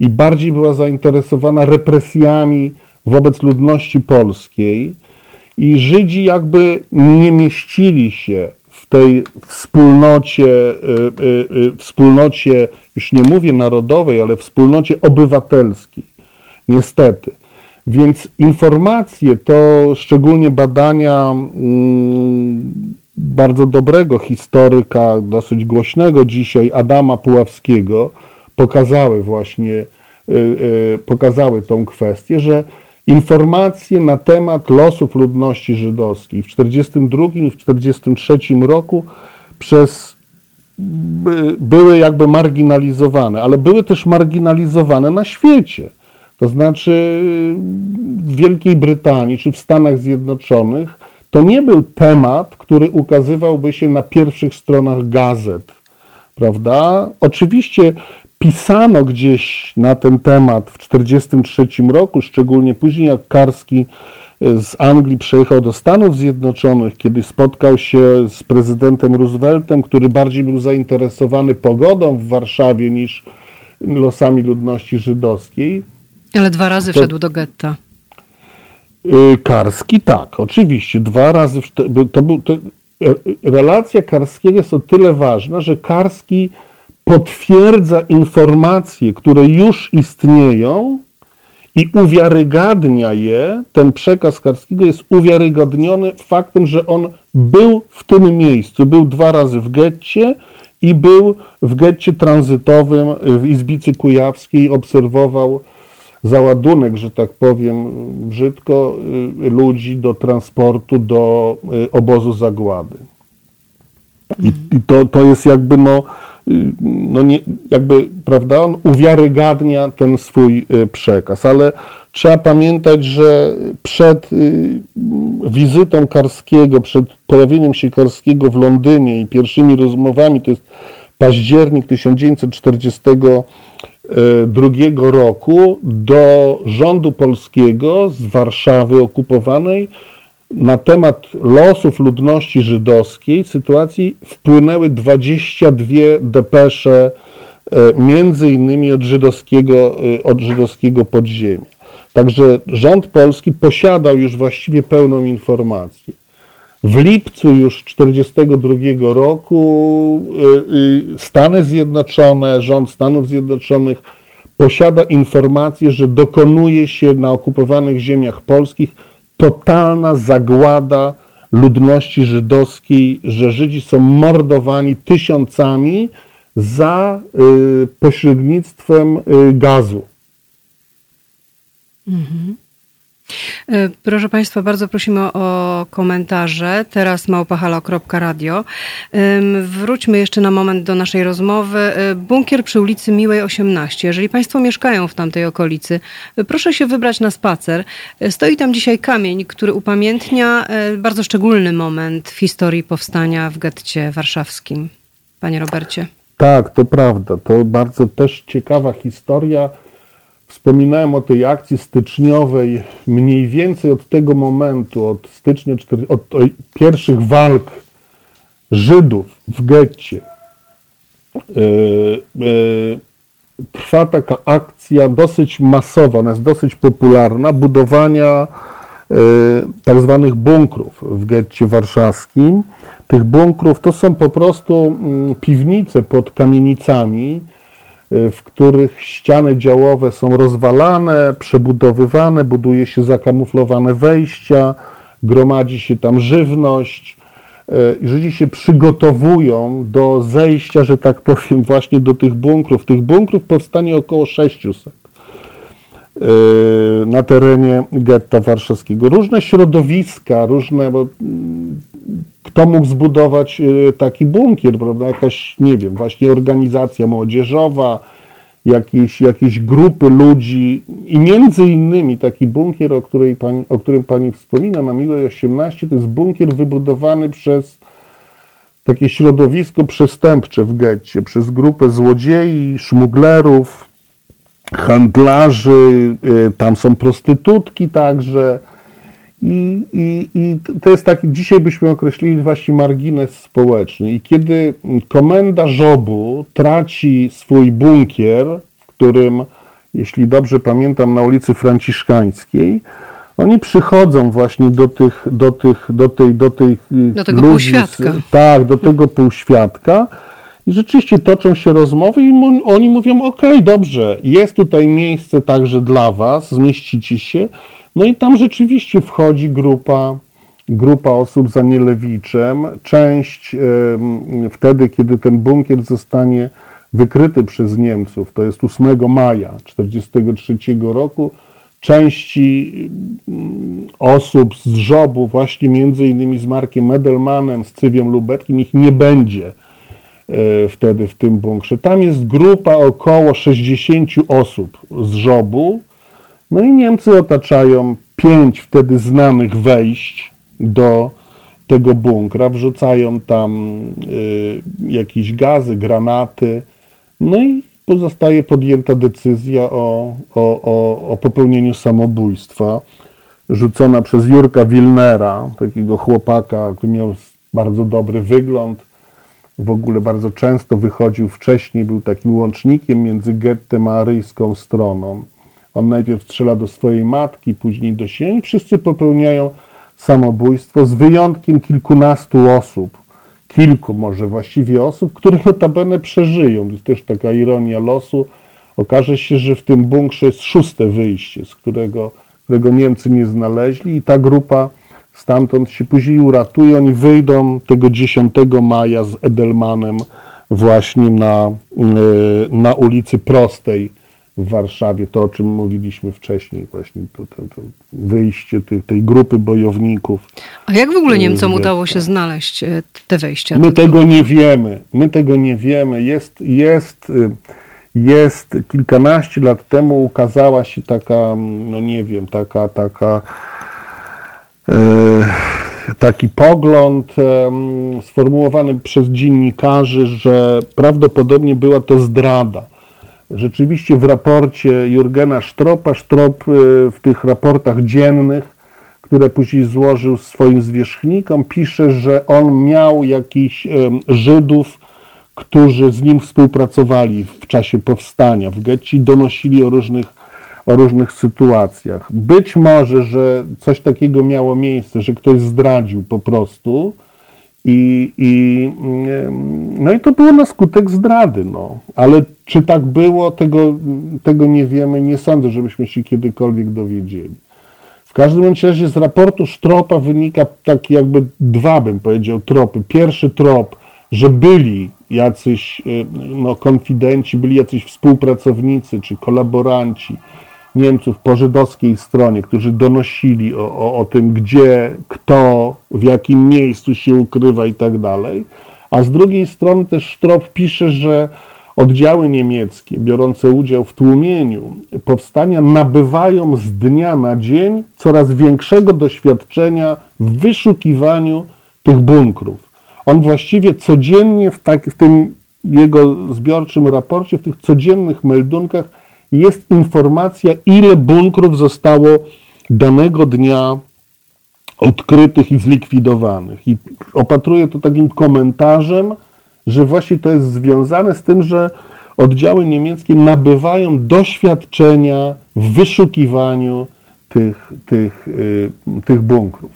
i bardziej była zainteresowana represjami wobec ludności polskiej i Żydzi jakby nie mieścili się w tej wspólnocie, y, y, y, wspólnocie, już nie mówię narodowej, ale wspólnocie obywatelskiej. Niestety. Więc informacje to szczególnie badania mm, bardzo dobrego historyka, dosyć głośnego dzisiaj, Adama Puławskiego, pokazały właśnie, pokazały tą kwestię, że informacje na temat losów ludności żydowskiej w 1942 i w 1943 roku przez były jakby marginalizowane, ale były też marginalizowane na świecie. To znaczy w Wielkiej Brytanii czy w Stanach Zjednoczonych to nie był temat, który ukazywałby się na pierwszych stronach gazet. Prawda? Oczywiście pisano gdzieś na ten temat w 1943 roku, szczególnie później jak Karski e, z Anglii przejechał do Stanów Zjednoczonych, kiedy spotkał się z prezydentem Rooseveltem, który bardziej był zainteresowany pogodą w Warszawie niż losami ludności żydowskiej. Ale dwa razy to, wszedł do getta. E, Karski tak, oczywiście, dwa razy. To był, to, e, relacja Karskiego jest o tyle ważna, że Karski potwierdza informacje, które już istnieją i uwiarygadnia je, ten przekaz Karskiego jest uwiarygodniony faktem, że on był w tym miejscu, był dwa razy w getcie i był w getcie tranzytowym w Izbicy Kujawskiej, obserwował załadunek, że tak powiem brzydko, y, ludzi do transportu do y, obozu zagłady. I, i to, to jest jakby no, no nie, jakby, prawda, on uwiarygadnia ten swój przekaz, ale trzeba pamiętać, że przed wizytą Karskiego, przed pojawieniem się Karskiego w Londynie i pierwszymi rozmowami, to jest październik 1940 drugiego roku do rządu polskiego z Warszawy okupowanej na temat losów ludności żydowskiej, sytuacji wpłynęły 22 depesze, e, między innymi od żydowskiego, e, od żydowskiego podziemia. Także rząd polski posiadał już właściwie pełną informację. W lipcu już 1942 roku y, Stany Zjednoczone, rząd Stanów Zjednoczonych posiada informację, że dokonuje się na okupowanych ziemiach polskich totalna zagłada ludności żydowskiej, że Żydzi są mordowani tysiącami za y, pośrednictwem gazu. Mhm. E, proszę Państwa, bardzo prosimy o komentarze. Teraz małpahalo.radio. Wróćmy jeszcze na moment do naszej rozmowy. E, bunkier przy ulicy Miłej 18. Jeżeli Państwo mieszkają w tamtej okolicy, e, proszę się wybrać na spacer. Stoi tam dzisiaj kamień, który upamiętnia bardzo szczególny moment w historii powstania w getcie warszawskim. Panie Robercie. Tak, to prawda. To bardzo też ciekawa historia Wspominałem o tej akcji styczniowej mniej więcej od tego momentu, od stycznia, od pierwszych walk Żydów w getcie. E, e, trwa taka akcja dosyć masowa, ona jest dosyć popularna, budowania e, tak zwanych bunkrów w getcie warszawskim. Tych bunkrów to są po prostu mm, piwnice pod kamienicami, w których ściany działowe są rozwalane, przebudowywane, buduje się zakamuflowane wejścia, gromadzi się tam żywność. Y, Żydzi się przygotowują do zejścia, że tak powiem, właśnie do tych bunkrów. Tych bunkrów powstanie około 600 y, na terenie getta warszawskiego. Różne środowiska, różne, bo mm, kto mógł zbudować y, taki bunkier, prawda? Jakaś, nie wiem, właśnie organizacja młodzieżowa, jakieś, jakieś grupy ludzi i między innymi taki bunkier, o, której pani, o którym pani wspomina na Miłej 18, to jest bunkier wybudowany przez takie środowisko przestępcze w getcie, przez grupę złodziei, szmuglerów, handlarzy, y, tam są prostytutki także, i, i, I to jest taki, dzisiaj byśmy określili właśnie margines społeczny. I kiedy komenda żobu traci swój bunkier, w którym, jeśli dobrze pamiętam, na ulicy Franciszkańskiej, oni przychodzą właśnie do tych, do tych, do tej, do tej do tego ludzi, półświadka. Tak, do tego półświadka. I rzeczywiście toczą się rozmowy i oni mówią, ok, dobrze, jest tutaj miejsce także dla was, zmieścicie się, no i tam rzeczywiście wchodzi grupa, grupa osób za Nielewiczem. Część wtedy, kiedy ten bunkier zostanie wykryty przez Niemców, to jest 8 maja 1943 roku, części osób z żobu, właśnie między innymi z Markiem Edelmanem, z Cywiem Lubeckim, ich nie będzie e, wtedy w tym bunkrze. Tam jest grupa około 60 osób z żobu, no i Niemcy otaczają pięć wtedy znanych wejść do tego bunkra, wrzucają tam y, jakieś gazy, granaty, no i pozostaje podjęta decyzja o, o, o, o popełnieniu samobójstwa, rzucona przez Jurka Wilnera, takiego chłopaka, który miał bardzo dobry wygląd, w ogóle bardzo często wychodził wcześniej, był takim łącznikiem między gettem a aryjską stroną. On najpierw strzela do swojej matki, później do siebie wszyscy popełniają samobójstwo, z wyjątkiem kilkunastu osób, kilku może właściwie osób, które notabene przeżyją. To jest też taka ironia losu. Okaże się, że w tym bunkrze jest szóste wyjście, z którego, którego Niemcy nie znaleźli i ta grupa stamtąd się później uratuje. Oni wyjdą tego 10 maja z Edelmanem właśnie na, e, na ulicy Prostej w Warszawie, to o czym mówiliśmy wcześniej, właśnie to, to, to wyjście tej, tej grupy bojowników. A jak w ogóle Niemcom udało się znaleźć e, te wejścia? My tego nie wiemy. My tego nie wiemy. Jest, jest, y, jest kilkanaście lat temu ukazała się taka, no nie wiem, taka, taka e, taki pogląd sformułowany przez dziennikarzy, że prawdopodobnie była to zdrada Rzeczywiście w raporcie Jurgena Stropa, Strop y, w tych raportach dziennych, które później złożył swoim zwierzchnikom, pisze, że on miał jakichś Żydów, którzy z nim współpracowali w czasie powstania w getcie i donosili o różnych, o różnych sytuacjach. Być może, że coś takiego miało miejsce, że ktoś zdradził po prostu, i, i, no i to było na skutek zdrady. No. Ale czy tak było, tego, tego nie wiemy. Nie sądzę, żebyśmy się kiedykolwiek dowiedzieli. W każdym razie z raportu Sztropa wynika tak jakby dwa, bym powiedział, tropy. Pierwszy trop, że byli jacyś no, konfidenci, byli jacyś współpracownicy czy kolaboranci, Niemców po żydowskiej stronie, którzy donosili o, o, o tym, gdzie, kto, w jakim miejscu się ukrywa i tak dalej. A z drugiej strony też Sztrop pisze, że oddziały niemieckie biorące udział w tłumieniu powstania nabywają z dnia na dzień coraz większego doświadczenia w wyszukiwaniu tych bunkrów. On właściwie codziennie w, tak, w tym jego zbiorczym raporcie, w tych codziennych meldunkach jest informacja, ile bunkrów zostało danego dnia odkrytych i zlikwidowanych. I opatruję to takim komentarzem, że właśnie to jest związane z tym, że oddziały niemieckie nabywają doświadczenia w wyszukiwaniu tych, tych, yy, tych bunkrów.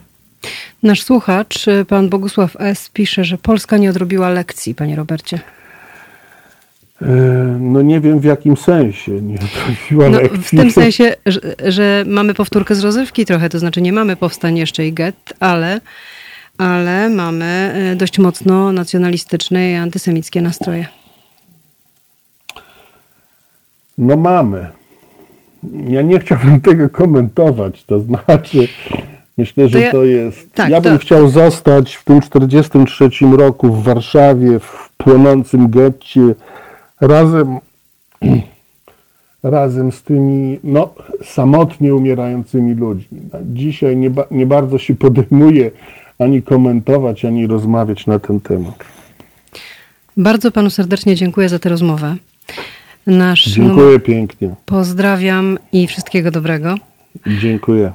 Nasz słuchacz, pan Bogusław S., pisze, że Polska nie odrobiła lekcji, panie Robercie. E, no nie wiem w jakim sensie nie no, W tym sensie, że, że, mamy powtórkę z rozrywki trochę, to znaczy nie mamy powstań jeszcze i get, ale, ale mamy e, dość mocno nacjonalistyczne i antysemickie nastroje. No mamy. Ja nie chciałbym tego komentować, to znaczy myślę, że to, ja, to jest... Tak, ja bym to... chciał zostać w tym 43 roku w Warszawie, w płonącym getcie, razem, razem z tymi no, samotnie umierającymi ludźmi. Dzisiaj nie, ba, nie bardzo się podejmuje ani komentować, ani rozmawiać na ten temat. Bardzo panu serdecznie dziękuję za tę rozmowę. Nasz dziękuję pięknie. Pozdrawiam i wszystkiego dobrego. Dziękuję.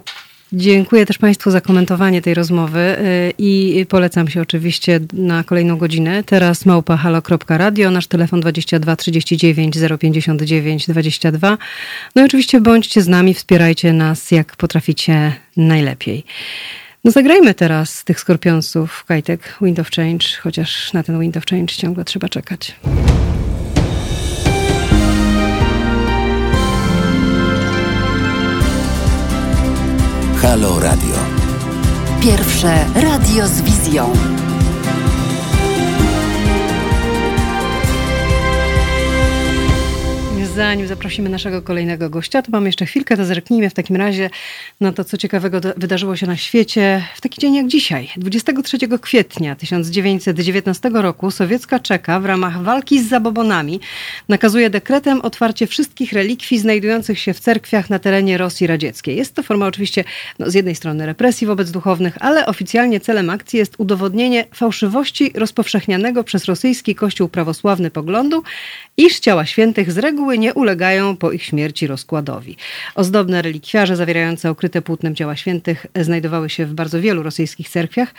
Dziękuję też Państwu za komentowanie tej rozmowy y, i polecam się oczywiście na kolejną godzinę. Teraz małpa halo.radio, nasz telefon 22 39 059 22. No i oczywiście bądźcie z nami, wspierajcie nas jak potraficie najlepiej. No zagrajmy teraz tych skorpionsów, Kajtek, Wind of Change, chociaż na ten Wind of Change ciągle trzeba czekać. Halo Radio. Pierwsze radio z wizją. Zanim zaprosimy naszego kolejnego gościa, to mamy jeszcze chwilkę, to zerknijmy w takim razie na to, co ciekawego wydarzyło się na świecie w taki dzień jak dzisiaj. 23 kwietnia 1919 roku sowiecka Czeka w ramach walki z zabobonami nakazuje dekretem otwarcie wszystkich relikwii znajdujących się w cerkwiach na terenie Rosji radzieckiej. Jest to forma oczywiście no, z jednej strony represji wobec duchownych, ale oficjalnie celem akcji jest udowodnienie fałszywości rozpowszechnianego przez rosyjski kościół prawosławny poglądu, iż ciała świętych z reguły nie ulegają po ich śmierci rozkładowi. Ozdobne relikwiarze zawierające okryte płótnem ciała świętych znajdowały się w bardzo wielu rosyjskich cerkwiach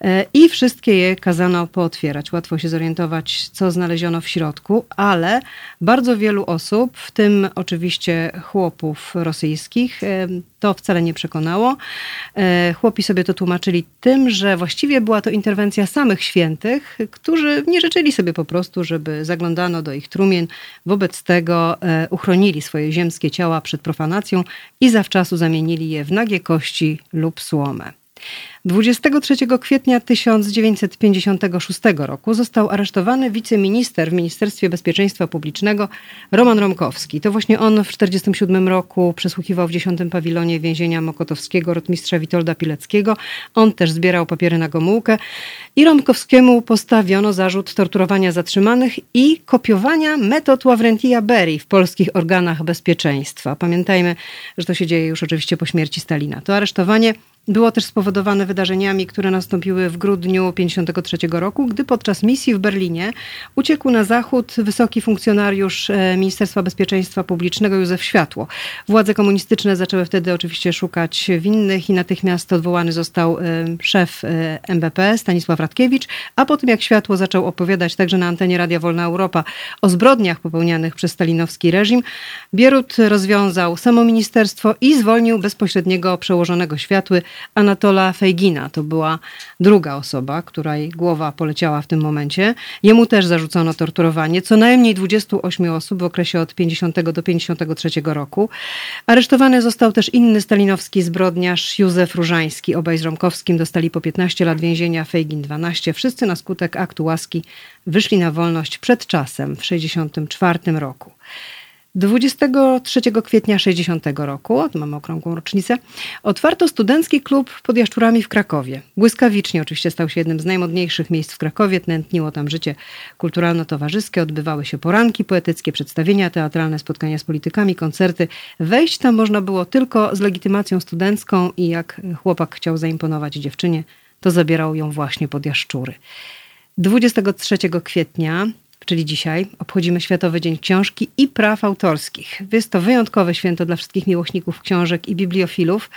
e, i wszystkie je kazano pootwierać. Łatwo się zorientować, co znaleziono w środku, ale bardzo wielu osób, w tym oczywiście chłopów rosyjskich, e, to wcale nie przekonało. E, chłopi sobie to tłumaczyli tym, że właściwie była to interwencja samych świętych, którzy nie życzyli sobie po prostu, żeby zaglądano do ich trumien. Wobec tego e, uchronili swoje ziemskie ciała przed profanacją i zawczasu zamienili je w nagie kości lub słomę. 23 kwietnia 1956 roku został aresztowany wiceminister w Ministerstwie Bezpieczeństwa Publicznego Roman Romkowski. To właśnie on w 1947 roku przesłuchiwał w 10 pawilonie więzienia Mokotowskiego rotmistrza Witolda Pileckiego. On też zbierał papiery na Gomułkę i Romkowskiemu postawiono zarzut torturowania zatrzymanych i kopiowania metod Ławrentija Berry w polskich organach bezpieczeństwa. Pamiętajmy, że to się dzieje już oczywiście po śmierci Stalina. To aresztowanie było też spowodowane wydarzeniami, które nastąpiły w grudniu 1953 roku, gdy podczas misji w Berlinie uciekł na zachód wysoki funkcjonariusz e, Ministerstwa Bezpieczeństwa Publicznego Józef Światło. Władze komunistyczne zaczęły wtedy oczywiście szukać winnych i natychmiast odwołany został e, szef e, MBP Stanisław Radkiewicz, a po tym jak Światło zaczął opowiadać także na antenie Radia Wolna Europa o zbrodniach popełnianych przez stalinowski reżim, Bierut rozwiązał samo ministerstwo i zwolnił bezpośredniego przełożonego Światły Anatola Fejgina. To była druga osoba, której głowa poleciała w tym momencie. Jemu też zarzucono torturowanie. Co najmniej 28 osób w okresie od 50 do 53 roku. Aresztowany został też inny stalinowski zbrodniarz Józef Różański. Obaj z Romkowskim dostali po 15 lat więzienia, Fejgin 12. Wszyscy na skutek aktu łaski wyszli na wolność przed czasem w 1964 roku. 23 kwietnia 60 roku, mamy okrągłą rocznicę, otwarto studencki klub pod Jaszczurami w Krakowie. Błyskawicznie oczywiście stał się jednym z najmodniejszych miejsc w Krakowie, tnętniło tam życie kulturalno-towarzyskie, odbywały się poranki poetyckie, przedstawienia teatralne, spotkania z politykami, koncerty. Wejść tam można było tylko z legitymacją studencką i jak chłopak chciał zaimponować dziewczynie, to zabierał ją właśnie pod Jaszczury. 23 kwietnia czyli dzisiaj, obchodzimy Światowy Dzień Książki i Praw Autorskich. Jest to wyjątkowe święto dla wszystkich miłośników książek i bibliofilów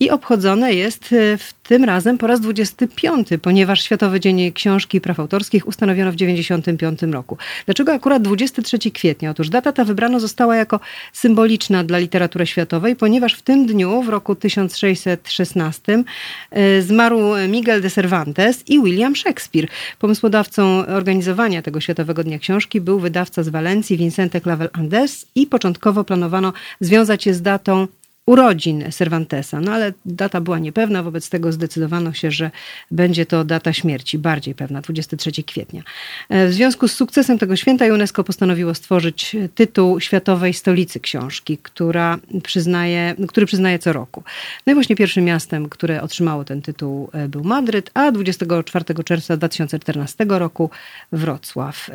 i obchodzone jest e, w tym razem po raz 25, ponieważ Światowy Dzień Książki i Praw Autorskich ustanowiono w 1995 roku. Dlaczego akurat 23 kwietnia? Otóż data ta wybrana została jako symboliczna dla literatury światowej, ponieważ w tym dniu, w roku 1616, e, zmarł Miguel de Cervantes i William Shakespeare. Pomysłodawcą organizowania tego Światowego Dnia Książki był wydawca z Walencji Vincente Clavel Andes i początkowo planowano związać je z datą urodzin Cervantesa. No ale data była niepewna, wobec tego zdecydowano się, że będzie to data śmierci, bardziej pewna, 23 kwietnia. E, w związku z sukcesem tego święta UNESCO postanowiło stworzyć tytuł Światowej Stolicy Książki, która przyznaje, który przyznaje co roku. No i właśnie pierwszym miastem, które otrzymało ten tytuł e, był Madryt, a 24 czerwca 2014 roku Wrocław.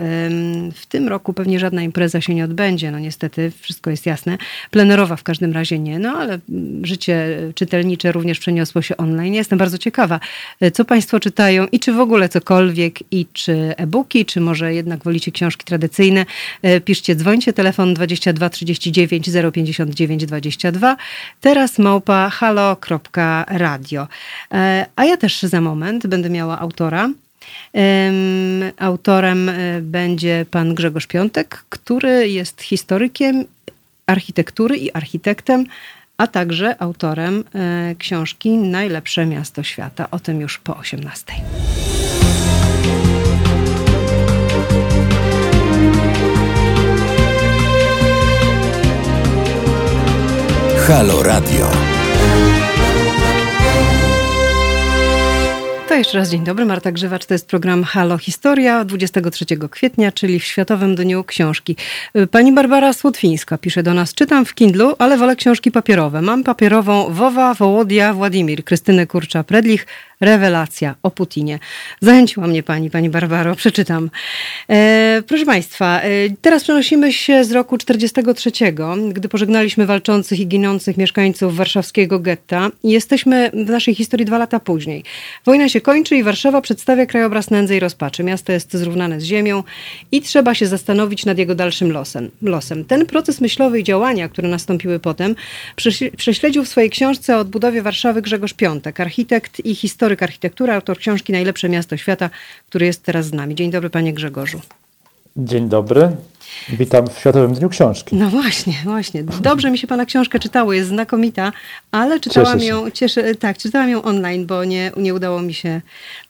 W tym roku pewnie żadna impreza się nie odbędzie, no niestety, wszystko jest jasne. Plenerowa w każdym razie nie, no ale życie czytelnicze również przeniosło się online. Jestem bardzo ciekawa, co Państwo czytają i czy w ogóle cokolwiek, i czy e-booki, czy może jednak wolicie książki tradycyjne. E, piszcie, dzwońcie, telefon 22 39 059 22. Teraz małpa halo.radio. E, a ja też za moment będę miała autora. Autorem e, będzie pan Grzegorz Piątek, który jest historykiem architektury i architektem a także autorem e, książki Najlepsze miasto świata. O tym już po 18. Halo Radio. To jeszcze raz dzień dobry. Marta Grzywacz, to jest program Halo Historia 23 kwietnia, czyli w Światowym Dniu Książki. Pani Barbara Słotwińska pisze do nas, czytam w Kindlu, ale wolę książki papierowe. Mam papierową Wowa, Wołodia, Władimir, Krystyny Kurcza-Predlich, Rewelacja o Putinie. Zachęciła mnie pani, pani Barbaro, przeczytam. E, proszę państwa, e, teraz przenosimy się z roku 43, gdy pożegnaliśmy walczących i ginących mieszkańców warszawskiego getta. Jesteśmy w naszej historii dwa lata później. Wojna się kończy i Warszawa przedstawia krajobraz nędzy i rozpaczy. Miasto jest zrównane z ziemią i trzeba się zastanowić nad jego dalszym losem. losem. Ten proces myślowy i działania, które nastąpiły potem, prześledził w swojej książce o odbudowie Warszawy Grzegorz Piątek, architekt i historyk architektury, autor książki Najlepsze miasto świata, który jest teraz z nami. Dzień dobry, panie Grzegorzu. Dzień dobry. Witam w Światowym Dniu Książki. No właśnie, właśnie. Dobrze mi się Pana książkę czytało, jest znakomita, ale czytałam ją, cieszę, tak, czytałam ją online, bo nie, nie, udało mi się,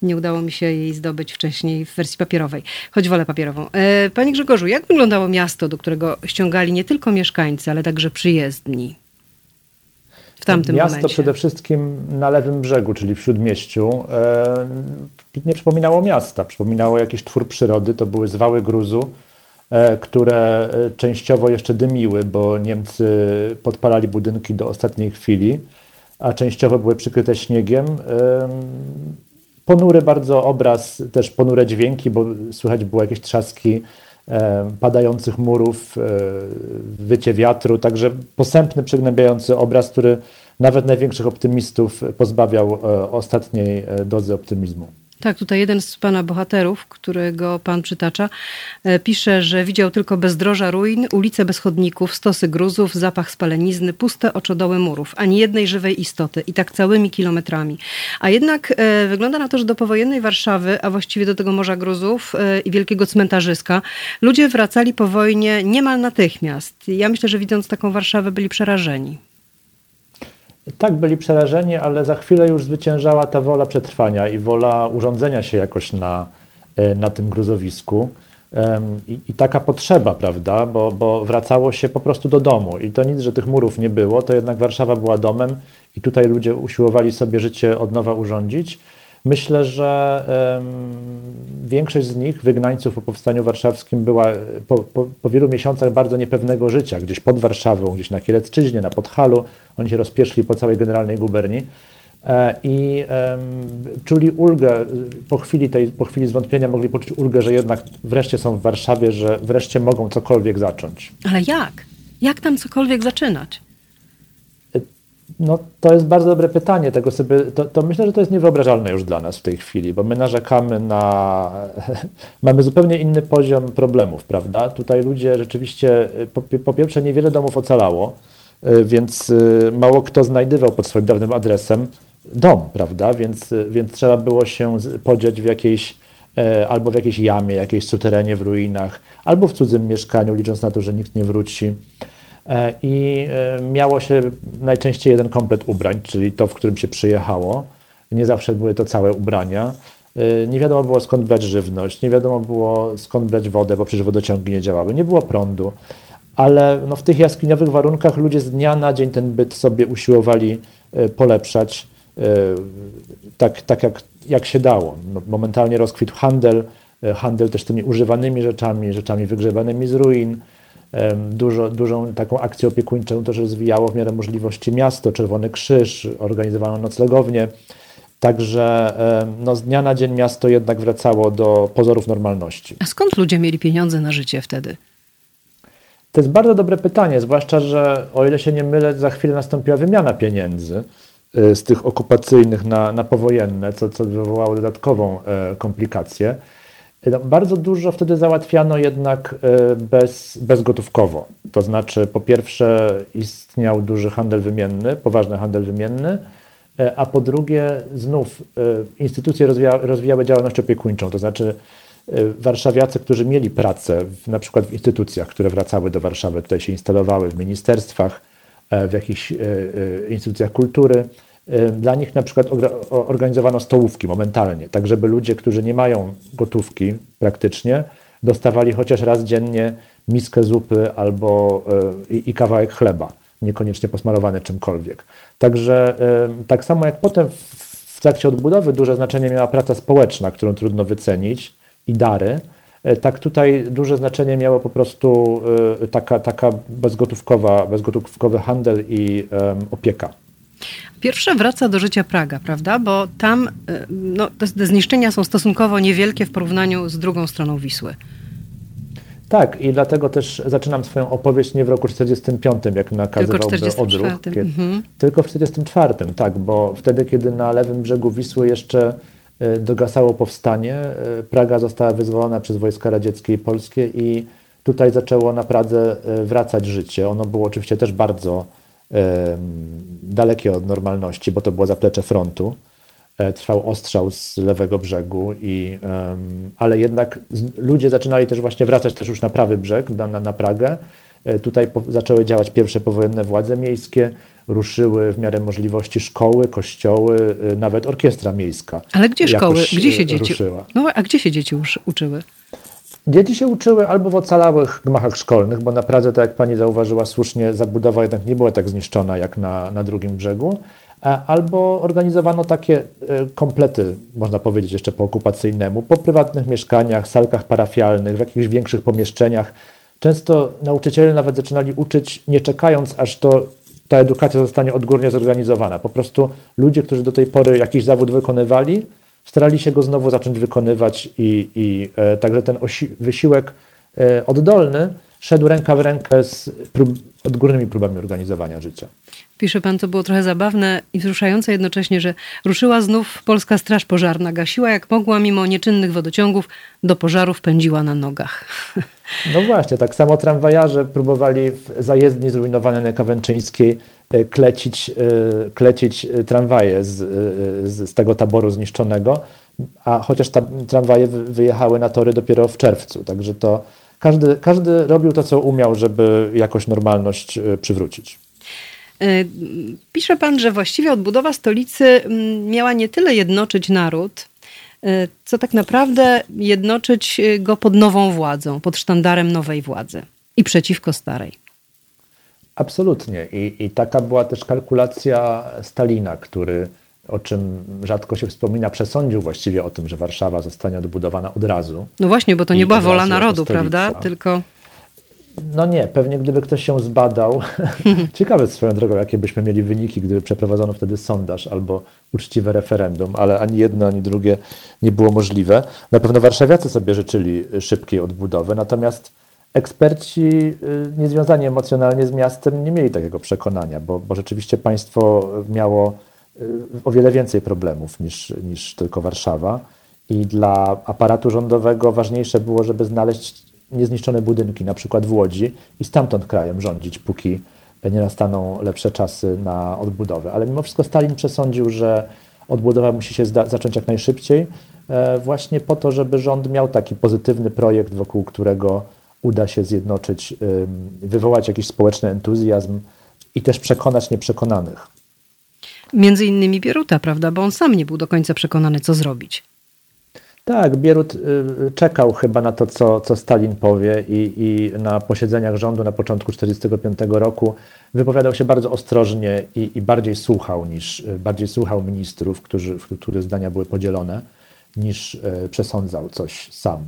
nie udało mi się jej zdobyć wcześniej w wersji papierowej, choć wolę papierową. E, panie Grzegorzu, jak wyglądało miasto, do którego ściągali nie tylko mieszkańcy, ale także przyjezdni? W tamtym Miasto momencie? przede wszystkim na lewym brzegu, czyli w Śródmieściu, e, nie przypominało miasta, przypominało jakiś twór przyrody, to były zwały gruzu, e, które e, częściowo jeszcze dymiły, bo Niemcy podpalali budynki do ostatniej chwili, a częściowo były przykryte śniegiem. Ponury bardzo obraz, też ponure dźwięki, bo słychać było jakieś trzaski padających murów, e, wycie wiatru, także posępny, przygnębiający obraz, który nawet największych optymistów pozbawiał e, ostatniej e, dozy optymizmu. Tak, tutaj jeden z pana bohaterów, którego pan przytacza, e, pisze, że widział tylko bezdroża ruin, ulice bez chodników, stosy gruzów, zapach spalenizny, puste oczodoły murów, ani jednej żywej istoty i tak całymi kilometrami. A jednak e, wygląda na to, że do powojennej Warszawy, a właściwie do tego Morza Gruzów e, i wielkiego cmentarzyska, ludzie wracali po wojnie niemal natychmiast. Ja myślę, że widząc taką Warszawę byli przerażeni. Tak, byli przerażeni, ale za chwilę już zwyciężała ta wola przetrwania i wola urządzenia się jakoś na, e, na tym gruzowisku. I, I taka potrzeba, prawda, bo, bo wracało się po prostu do domu. I to nic, że tych murów nie było, to jednak Warszawa była domem i tutaj ludzie usiłowali sobie życie od nowa urządzić. Myślę, że em, większość z nich, wygnańców po powstaniu warszawskim, była e, po, po, po wielu miesiącach bardzo niepewnego życia, gdzieś pod Warszawą, gdzieś na Kielecczyźnie, na Podhalu. Oni się rozpieszli po całej generalnej guberni e, i czuli ulgę, po chwili, tej, po chwili zwątpienia mogli poczuć ulgę, że jednak wreszcie są w Warszawie, że wreszcie mogą cokolwiek zacząć. Ale jak? Jak tam cokolwiek zaczynać? No, to jest bardzo dobre pytanie. Tego sobie, to, to myślę, że to jest niewyobrażalne już dla nas w tej chwili, bo my narzekamy na. mamy zupełnie inny poziom problemów, prawda? Tutaj ludzie rzeczywiście, po, po pierwsze, niewiele domów ocalało, więc y, mało kto znajdywał pod swoim dawnym adresem dom, prawda? Więc, y, więc trzeba było się podziać w jakiejś e, albo w jakiejś jamie, jakiejś suterenie w ruinach, albo w cudzym mieszkaniu, licząc na to, że nikt nie wróci. E, I e, miało się najczęściej jeden komplet ubrań, czyli to, w którym się przyjechało. Nie zawsze były to całe ubrania. E, Nie wiadomo było skąd brać żywność, nie wiadomo było skąd brać wodę, bo przecież wodociągi nie działały, nie było prądu. Ale no, w tych jaskiniowych warunkach ludzie z dnia na dzień ten byt sobie usiłowali e, polepszać e, tak, tak jak, jak się dało. No, momentalnie rozkwitł handel, e, handel też tymi używanymi rzeczami, rzeczami wygrzebanymi z ruin. Dużo, dużą taką akcję opiekuńczą też rozwijało w miarę możliwości miasto, Czerwony Krzyż, organizowano noclegownie. Także no, z dnia na dzień miasto jednak wracało do pozorów normalności. A skąd ludzie mieli pieniądze na życie wtedy? To jest bardzo dobre pytanie, zwłaszcza, że o ile się nie mylę, za chwilę nastąpiła wymiana pieniędzy y, z tych okupacyjnych na, na powojenne, co, co wywołało dodatkową e, komplikację. Y, no, Bardzo dużo wtedy załatwiano jednak e, bez, bezgotówkowo. To znaczy, po pierwsze, istniał duży handel wymienny, poważny handel wymienny, a po drugie, znów instytucje rozwija, rozwijały działalność opiekuńczą. To znaczy, warszawiacy, którzy mieli pracę, w, na przykład w instytucjach, które wracały do Warszawy, tutaj się instalowały w ministerstwach, e, w jakichś e, e, instytucjach kultury. Dla nich na przykład organizowano stołówki momentalnie, tak żeby ludzie, którzy nie mają gotówki praktycznie, dostawali chociaż raz dziennie miskę zupy albo i, i kawałek chleba, niekoniecznie posmarowany czymkolwiek. Także tak samo jak potem w trakcie odbudowy duże znaczenie miała praca społeczna, którą trudno wycenić i dary, e, tak tutaj duże znaczenie miało po prostu e, taka, taka bezgotówkowa, bezgotówkowy handel i opieka. Pierwsze wraca do życia Praga, prawda? Bo tam e, no, te, zniszczenia są stosunkowo niewielkie w porównaniu z drugą stroną Wisły. Tak, i dlatego też zaczynam swoją opowieść nie w roku 45, jak nakazywałby Tylko 44. odruch, kiedy, Mhm. tylko w 44, tak, bo wtedy, kiedy na lewym brzegu Wisły jeszcze dogasało powstanie, e, Praga została wyzwolona przez wojska radzieckie i polskie i tutaj zaczęło na Pradze e, wracać życie. Ono było oczywiście też bardzo dalekie od normalności, bo to było zaplecze frontu. E, Trwał ostrzał z lewego brzegu, i, ale jednak ludzie zaczynali też właśnie wracać też już na prawy brzeg, na, na Pragę. E, Tutaj zaczęły działać pierwsze powojenne władze miejskie, ruszyły w miarę możliwości szkoły, kościoły, e, nawet orkiestra miejska. Ale gdzie szkoły? Gdzie się e, dzieci? Ruszyła. No, a gdzie się dzieci uczyły? Dzieci się uczyły albo w ocalałych gmachach szkolnych, bo naprawdę, tak jak pani zauważyła słusznie, zabudowa jednak nie była tak zniszczona jak na, na drugim brzegu, albo organizowano takie komplety, można powiedzieć jeszcze po okupacyjnemu, po prywatnych mieszkaniach, salkach parafialnych, w jakichś większych pomieszczeniach. Często nauczyciele nawet zaczynali uczyć, nie czekając, aż to ta edukacja zostanie odgórnie zorganizowana. Po prostu ludzie, którzy do tej pory jakiś zawód wykonywali, starali się go znowu zacząć wykonywać i, i e, także ten osi- wysiłek e, oddolny szedł ręka w rękę z prób, odgórnymi próbami organizowania życia. Pisze pan, to było trochę zabawne i wzruszające jednocześnie, że ruszyła znów Polska Straż Pożarna. Gasiła jak mogła, mimo nieczynnych wodociągów, do pożarów pędziła na nogach. No właśnie, tak samo tramwajarze próbowali w zajezdni zrujnowanej na Kawęczyńskiej e, klecić, e, klecić tramwaje z, z, z tego taboru zniszczonego, a chociaż ta, tramwaje wyjechały na tory dopiero w czerwcu, także to każdy, każdy robił to, co umiał, żeby jakoś normalność przywrócić. E, pisze pan, że właściwie odbudowa stolicy mm, miała nie tyle jednoczyć naród, e, co tak naprawdę jednoczyć go pod nową władzą, pod sztandarem nowej władzy i przeciwko starej. Absolutnie. I, I taka była też kalkulacja Stalina, który, o czym rzadko się wspomina, przesądził właściwie o tym, że Warszawa zostanie odbudowana od razu. No właśnie, bo to nie była wola narodu, prawda? Tylko no nie, pewnie gdyby ktoś się zbadał. Ciekawe swoją drogą, jakie byśmy mieli wyniki, gdyby przeprowadzono wtedy sondaż albo uczciwe referendum, ale ani jedno, ani drugie nie było możliwe. Na pewno warszawiacy sobie życzyli szybkiej odbudowy, natomiast eksperci y, niezwiązani emocjonalnie z miastem nie mieli takiego przekonania, bo, bo rzeczywiście państwo miało y, o wiele więcej problemów niż, niż tylko Warszawa. I dla aparatu rządowego ważniejsze było, żeby znaleźć niezniszczone budynki, na przykład w Łodzi i stamtąd krajem rządzić, póki nie nastaną lepsze czasy na odbudowę. Ale mimo wszystko Stalin przesądził, że odbudowa musi się zacząć jak najszybciej, e, właśnie po to, żeby rząd miał taki pozytywny projekt, wokół którego uda się zjednoczyć, wywołać jakiś społeczny entuzjazm i też przekonać nieprzekonanych. Między innymi Bieruta, prawda? Bo on sam nie był do końca przekonany, co zrobić. Tak, Bierut y, czekał chyba na to, co, co Stalin powie i, i na posiedzeniach rządu na początku 1945 roku wypowiadał się bardzo ostrożnie i, i, bardziej słuchał niż bardziej słuchał ministrów, którzy, których zdania były podzielone, niż y, przesądzał coś sam.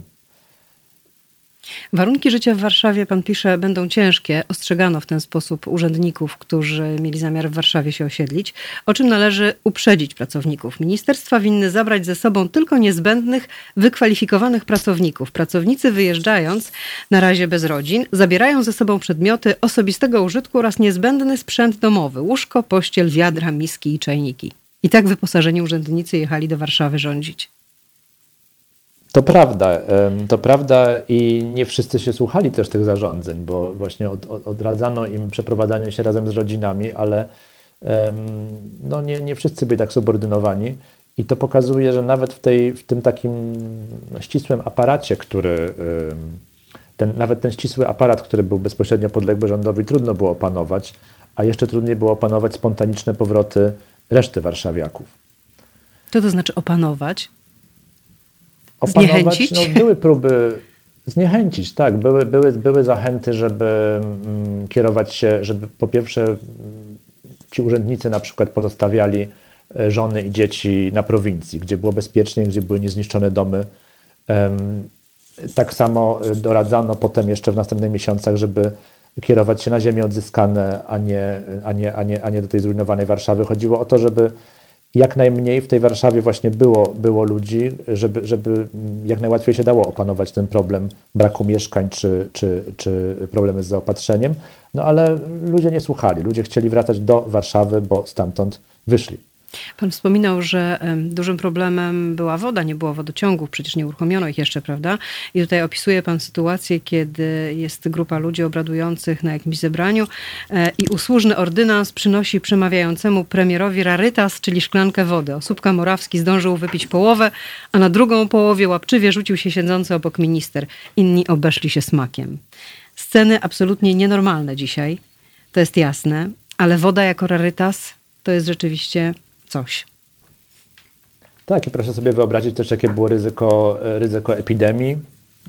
Warunki życia w Warszawie, pan pisze, będą ciężkie. Ostrzegano w ten sposób urzędników, którzy mieli zamiar w Warszawie się osiedlić, o czym należy uprzedzić pracowników. Ministerstwa winny zabrać ze sobą tylko niezbędnych, wykwalifikowanych pracowników. Pracownicy wyjeżdżając, na razie bez rodzin, zabierają ze sobą przedmioty osobistego użytku oraz niezbędny sprzęt domowy: łóżko, pościel, wiadra, miski i czajniki. I tak wyposażeni urzędnicy jechali do Warszawy rządzić. To prawda, to prawda i nie wszyscy się słuchali też tych zarządzeń, bo właśnie od, od, odradzano im przeprowadzanie się razem z rodzinami, ale no nie, nie wszyscy byli tak subordynowani. I to pokazuje, że nawet w, tej, w tym takim ścisłym aparacie, który, ten, nawet ten ścisły aparat, który był bezpośrednio podległy rządowi, trudno było opanować, a jeszcze trudniej było opanować spontaniczne powroty reszty warszawiaków. Co to znaczy opanować? Opanować. Zniechęcić? No, były próby zniechęcić, tak. Były, były, były zachęty, żeby mm, kierować się, żeby po pierwsze mm, ci urzędnicy na przykład pozostawiali e, żony i dzieci na prowincji, gdzie było bezpiecznie, gdzie były niezniszczone domy. Tak samo e, doradzano potem jeszcze w następnych miesiącach, żeby kierować się na ziemię odzyskane, a nie, a nie, a nie, a nie do tej zrujnowanej Warszawy. Chodziło o to, żeby jak najmniej w tej Warszawie właśnie było, było ludzi, żeby, żeby jak najłatwiej się dało opanować ten problem braku mieszkań czy, czy, czy problemy z zaopatrzeniem. No ale ludzie nie słuchali. Ludzie chcieli wracać do Warszawy, bo stamtąd wyszli. Pan wspominał, że dużym problemem była woda, nie było wodociągów, przecież nie uruchomiono ich jeszcze, prawda? I tutaj opisuje Pan sytuację, kiedy jest grupa ludzi obradujących na jakimś zebraniu e, i usłużny ordynans przynosi przemawiającemu premierowi rarytas, czyli szklankę wody. Osóbka Morawski zdążył wypić połowę, a na drugą połowie łapczywie rzucił się siedzący obok minister. Inni obeszli się smakiem. Sceny absolutnie nienormalne dzisiaj, to jest jasne, ale woda jako rarytas to jest rzeczywiście coś. Tak, i proszę sobie wyobrazić też, jakie było ryzyko, ryzyko epidemii.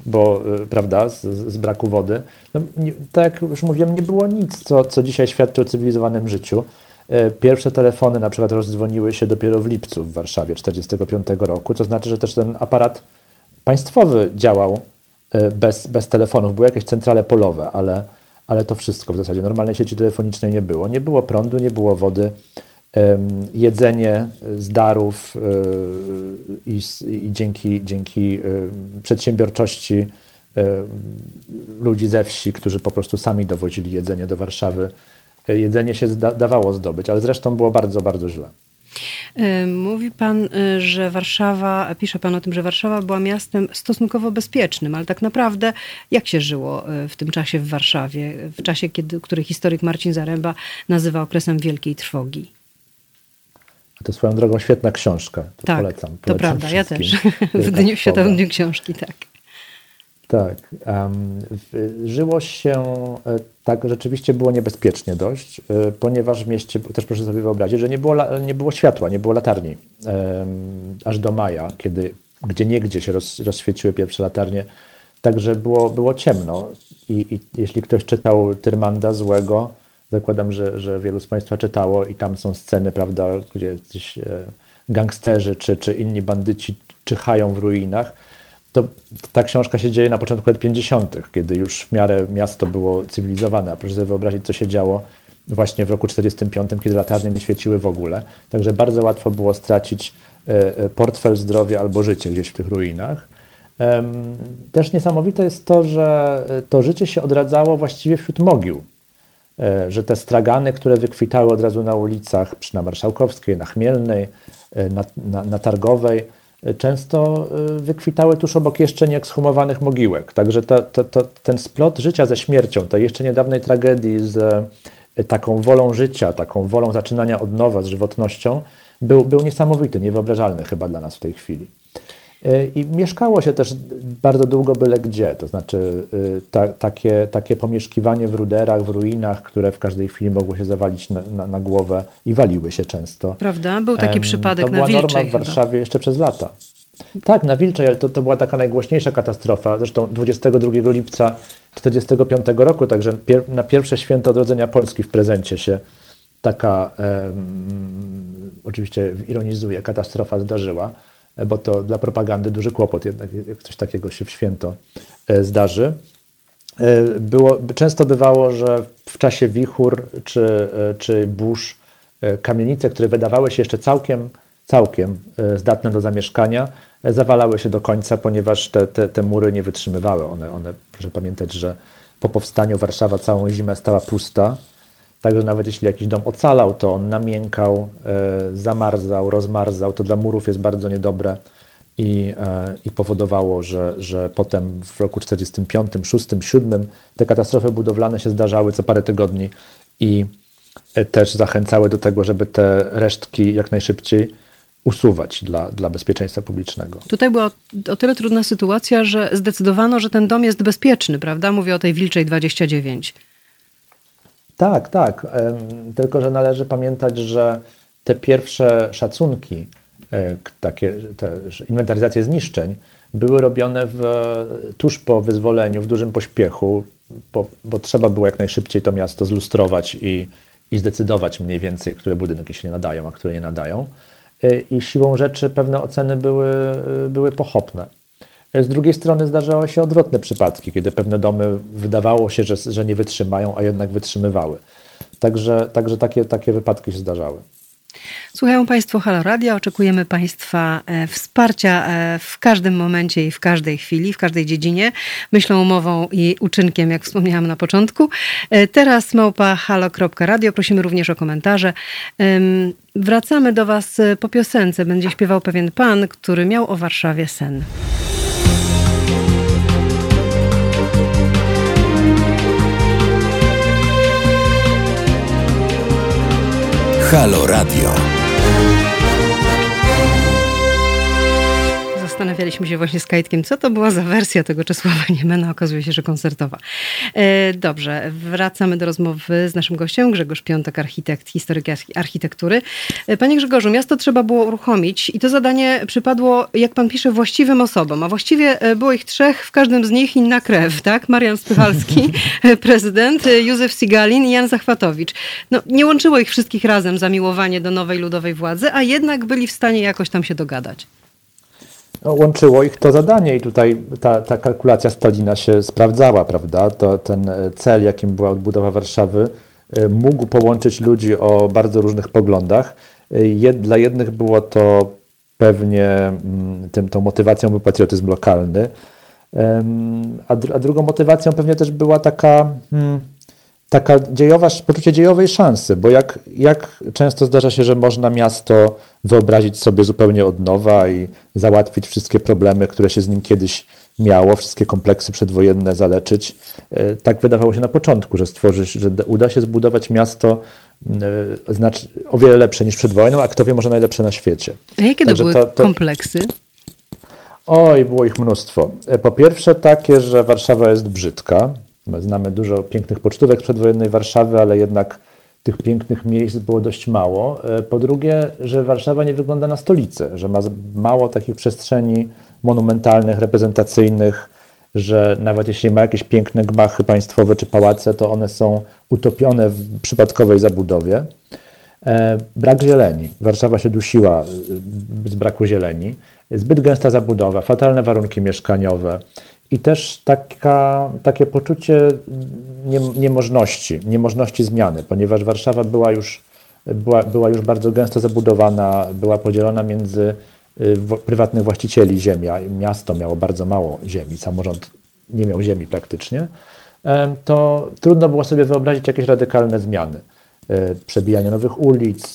bo, y, prawda, z, z braku wody. No, nie, tak jak już mówiłem, nie było nic, co, co dzisiaj świadczy o cywilizowanym życiu. E, pierwsze telefony na przykład rozdzwoniły się dopiero w lipcu w Warszawie 1945 roku, co znaczy, że też ten aparat państwowy działał e, bez, bez telefonów. Były jakieś centrale polowe, ale, ale to wszystko w zasadzie. Normalnej sieci telefonicznej nie było. Nie było prądu, nie było wody. Jedzenie z darów e, i, i dzięki, dzięki przedsiębiorczości ludzi ze wsi, którzy po prostu sami dowozili jedzenie do Warszawy, jedzenie się dawało zdobyć, ale zresztą było bardzo, bardzo źle. E, mówi pan, e, że Warszawa, pisze pan o tym, że Warszawa była miastem stosunkowo bezpiecznym, ale tak naprawdę jak się żyło e, w tym czasie w Warszawie, w czasie, kiedy, który historyk Marcin Zaręba nazywa okresem wielkiej trwogi? To swoją drogą świetna książka. To tak, polecam, polecam. To prawda, ja też. W dniu Światowym Dniu Książki, tak. Tak. Um, żyło się e, tak, rzeczywiście było niebezpiecznie dość, e, ponieważ w mieście, też proszę sobie wyobrazić, że nie było, nie było światła, nie było latarni um, aż do maja, kiedy gdzie niegdzie się roz, rozświeciły pierwsze latarnie. Także było, było ciemno. I, I, jeśli ktoś czytał Tyrmanda Złego, zakładam, że, że wielu z Państwa czytało, i tam są sceny, prawda, gdzie jacyś e, gangsterzy czy, czy inni bandyci czyhają w ruinach to ta książka się dzieje na początku lat 50., kiedy już w miarę miasto było cywilizowane. A proszę sobie wyobrazić, co się działo właśnie w roku 45, kiedy latarnie nie świeciły w ogóle. Także bardzo łatwo było stracić e, e, portfel, zdrowie albo życie gdzieś w tych ruinach. Też niesamowite jest to, że to życie się odradzało właściwie wśród mogił. Że te stragany, które wykwitały od razu na ulicach, na Marszałkowskiej, na Chmielnej, na, na, na Targowej, często y, wykwitały tuż obok jeszcze nieekshumowanych mogiłek. Także to, to, to, ten splot życia ze śmiercią, tej jeszcze niedawnej tragedii z taką wolą życia, taką wolą zaczynania od nowa, z żywotnością, był, był niesamowity, niewyobrażalny chyba dla nas w tej chwili. Y, I mieszkało się też bardzo długo byle gdzie, to znaczy ta, takie, takie pomieszkiwanie w ruderach, w ruinach, które w każdej chwili mogło się zawalić na, na, na głowę i waliły się często. Prawda? Był taki przypadek to na Wilczej. To była norma w Warszawie chyba. jeszcze przez lata. Tak, na Wilczej, ale to, to była taka najgłośniejsza katastrofa. Zresztą 22 lipca 1945 roku, także pier, na pierwsze święto odrodzenia Polski w prezencie się taka, um, oczywiście ironizuję, katastrofa zdarzyła bo to dla propagandy duży kłopot jednak, jak coś takiego się w święto e, zdarzy. E, było, często bywało, że w czasie wichur czy, e, czy burz kamienice, które wydawały się jeszcze całkiem, całkiem zdatne do zamieszkania, zawalały się do końca, ponieważ te, te, te mury nie wytrzymywały. One, one, proszę pamiętać, że po powstaniu Warszawa całą zimę stała pusta, Także nawet jeśli jakiś dom ocalał, to on namiękał, e, zamarzał, rozmarzał. To dla murów jest bardzo niedobre i, e, i powodowało, że, że potem w roku 45, 6, 7 te katastrofy budowlane się zdarzały co parę tygodni i e, też zachęcały do tego, żeby te resztki jak najszybciej usuwać dla, dla bezpieczeństwa publicznego. Tutaj była o tyle trudna sytuacja, że zdecydowano, że ten dom jest bezpieczny, prawda? Mówię o tej Wilczej 29. Tak, tak. Tylko, że należy pamiętać, że te pierwsze szacunki, e, takie te inwentaryzacje zniszczeń, były robione w, tuż po wyzwoleniu, w dużym pośpiechu, bo, bo trzeba było jak najszybciej to miasto zlustrować i, i zdecydować mniej więcej, które budynki się nadają, a które nie nadają. E, I siłą rzeczy pewne oceny były, były pochopne. Z drugiej strony zdarzały się odwrotne przypadki, kiedy pewne domy wydawało się, że, że nie wytrzymają, a jednak wytrzymywały. Także, także takie, takie wypadki się zdarzały. Słuchają Państwo Halo Radio. Oczekujemy Państwa e, wsparcia e, w każdym momencie i w każdej chwili, w każdej dziedzinie, myślą, umową i uczynkiem, jak wspomniałam na początku. E, teraz małpa halo.radio. Prosimy również o komentarze. Wracamy do Was po piosence. Będzie śpiewał pewien pan, który miał o Warszawie sen. Halo Radio. Zastanawialiśmy się właśnie z Kajtkiem, co to była za wersja tego Czesława Niemena. Okazuje się, że koncertowa. E, dobrze, wracamy do rozmowy z naszym gościem, Grzegorz Piątek, architekt, historyk architektury. E, panie Grzegorzu, miasto trzeba było uruchomić i to zadanie przypadło, jak pan pisze, właściwym osobom, a właściwie e, było ich trzech, w każdym z nich inna krew, tak? Marian Spychalski, prezydent, Józef Sigalin i Jan Zachwatowicz. No, nie łączyło ich wszystkich razem zamiłowanie do nowej ludowej władzy, a jednak byli w stanie jakoś tam się dogadać. No, łączyło ich to zadanie i tutaj ta, ta kalkulacja Stalina się sprawdzała, prawda? To, ten cel, jakim była odbudowa Warszawy, y, mógł połączyć ludzi o bardzo różnych poglądach. Jed, dla jednych było to pewnie mm, tym, tą motywacją był patriotyzm lokalny, a, a drugą motywacją pewnie też była taka hmm, taka dziejowa, poczucie dziejowej szansy, bo jak, jak często zdarza się, że można miasto wyobrazić sobie zupełnie od nowa i załatwić wszystkie problemy, które się z nim kiedyś miało, wszystkie kompleksy przedwojenne zaleczyć. E, tak wydawało się na początku, że stworzyć, że uda się zbudować miasto znaczy, o wiele lepsze niż przed wojną, a kto wie, może najlepsze na świecie. A jakie to Także były to, to... kompleksy? Oj, było ich mnóstwo. E, po pierwsze takie, że Warszawa jest brzydka, Znamy dużo pięknych pocztówek przedwojennej Warszawy, ale jednak tych pięknych miejsc było dość mało. E, po drugie, że Warszawa nie wygląda na stolicę, że ma mało takich przestrzeni monumentalnych, reprezentacyjnych, że nawet jeśli ma jakieś piękne gmachy państwowe czy pałace, to one są utopione w przypadkowej zabudowie. E, brak zieleni. Warszawa się dusiła e, z braku zieleni. Zbyt gęsta zabudowa, fatalne warunki mieszkaniowe, i też taka, takie poczucie nie, niemożności, niemożności zmiany, ponieważ Warszawa była już, była, była już bardzo gęsto zabudowana, była podzielona między y, prywatnych właścicieli ziemia. Miasto miało bardzo mało ziemi, samorząd nie miał ziemi praktycznie. To trudno było sobie wyobrazić jakieś radykalne zmiany. E, przebijanie nowych ulic,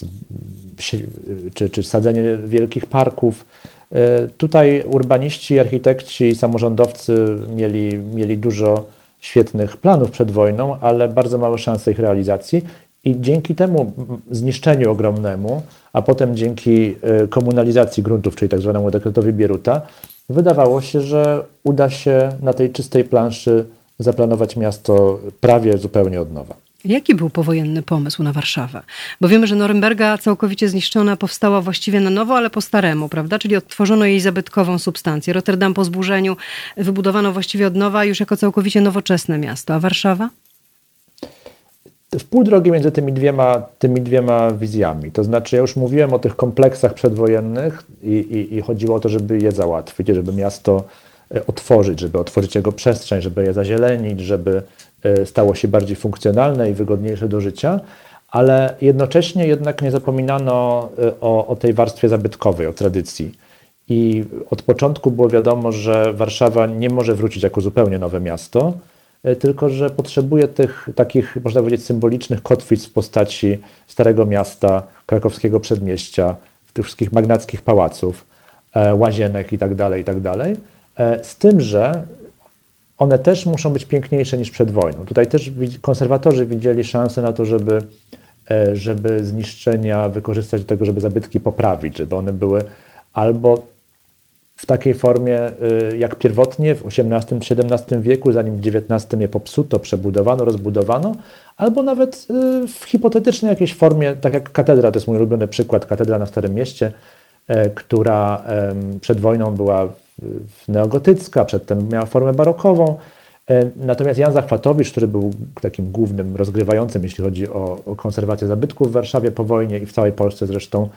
czy, czy sadzenie wielkich parków. E, tutaj urbaniści, architekci i samorządowcy mieli, mieli dużo świetnych planów przed wojną, ale bardzo małe szanse ich realizacji. I dzięki temu zniszczeniu ogromnemu, a potem dzięki e, komunalizacji gruntów, czyli tak zwanemu dekretowi Bieruta, wydawało się, że uda się na tej czystej planszy zaplanować miasto prawie zupełnie od nowa. Jaki był powojenny pomysł na Warszawę? Bo wiemy, że Norymberga całkowicie zniszczona powstała właściwie na nowo, ale po staremu, prawda? Czyli odtworzono jej zabytkową substancję. Rotterdam po zburzeniu wybudowano właściwie od nowa już jako całkowicie nowoczesne miasto. A Warszawa? w pół drogi między tymi dwiema, tymi dwiema wizjami. To znaczy, ja już mówiłem o tych kompleksach przedwojennych i, i, i chodziło o to, żeby je załatwić, żeby miasto e, otworzyć, żeby otworzyć jego przestrzeń, żeby je zazielenić, żeby stało się bardziej funkcjonalne i wygodniejsze do życia, ale jednocześnie jednak nie zapominano e, o, o tej warstwie zabytkowej, o tradycji. I od początku było wiadomo, że Warszawa nie może wrócić jako zupełnie nowe miasto, e, tylko że potrzebuje tych takich, można powiedzieć, symbolicznych kotwic w postaci Starego Miasta, krakowskiego przedmieścia, tych wszystkich magnackich pałaców, łazienek itd., tak itd. Tak z tym, że one też muszą być piękniejsze niż przed wojną. Tutaj też konserwatorzy widzieli szansę na to, żeby, e, żeby zniszczenia wykorzystać do tego, żeby zabytki poprawić, żeby one były albo w takiej formie e, jak pierwotnie w XVIII-XVII wieku, zanim XIX je popsuto, przebudowano, rozbudowano, albo nawet e, w hipotetycznej jakiejś formie, tak jak katedra, to jest mój ulubiony przykład, katedra na Starym Mieście, która przed wojną była neogotycka, przedtem miała formę barokową. E, natomiast Jan Zachwatowicz, który był takim głównym rozgrywającym, jeśli chodzi o, o konserwację zabytków w Warszawie po wojnie i w całej Polsce zresztą,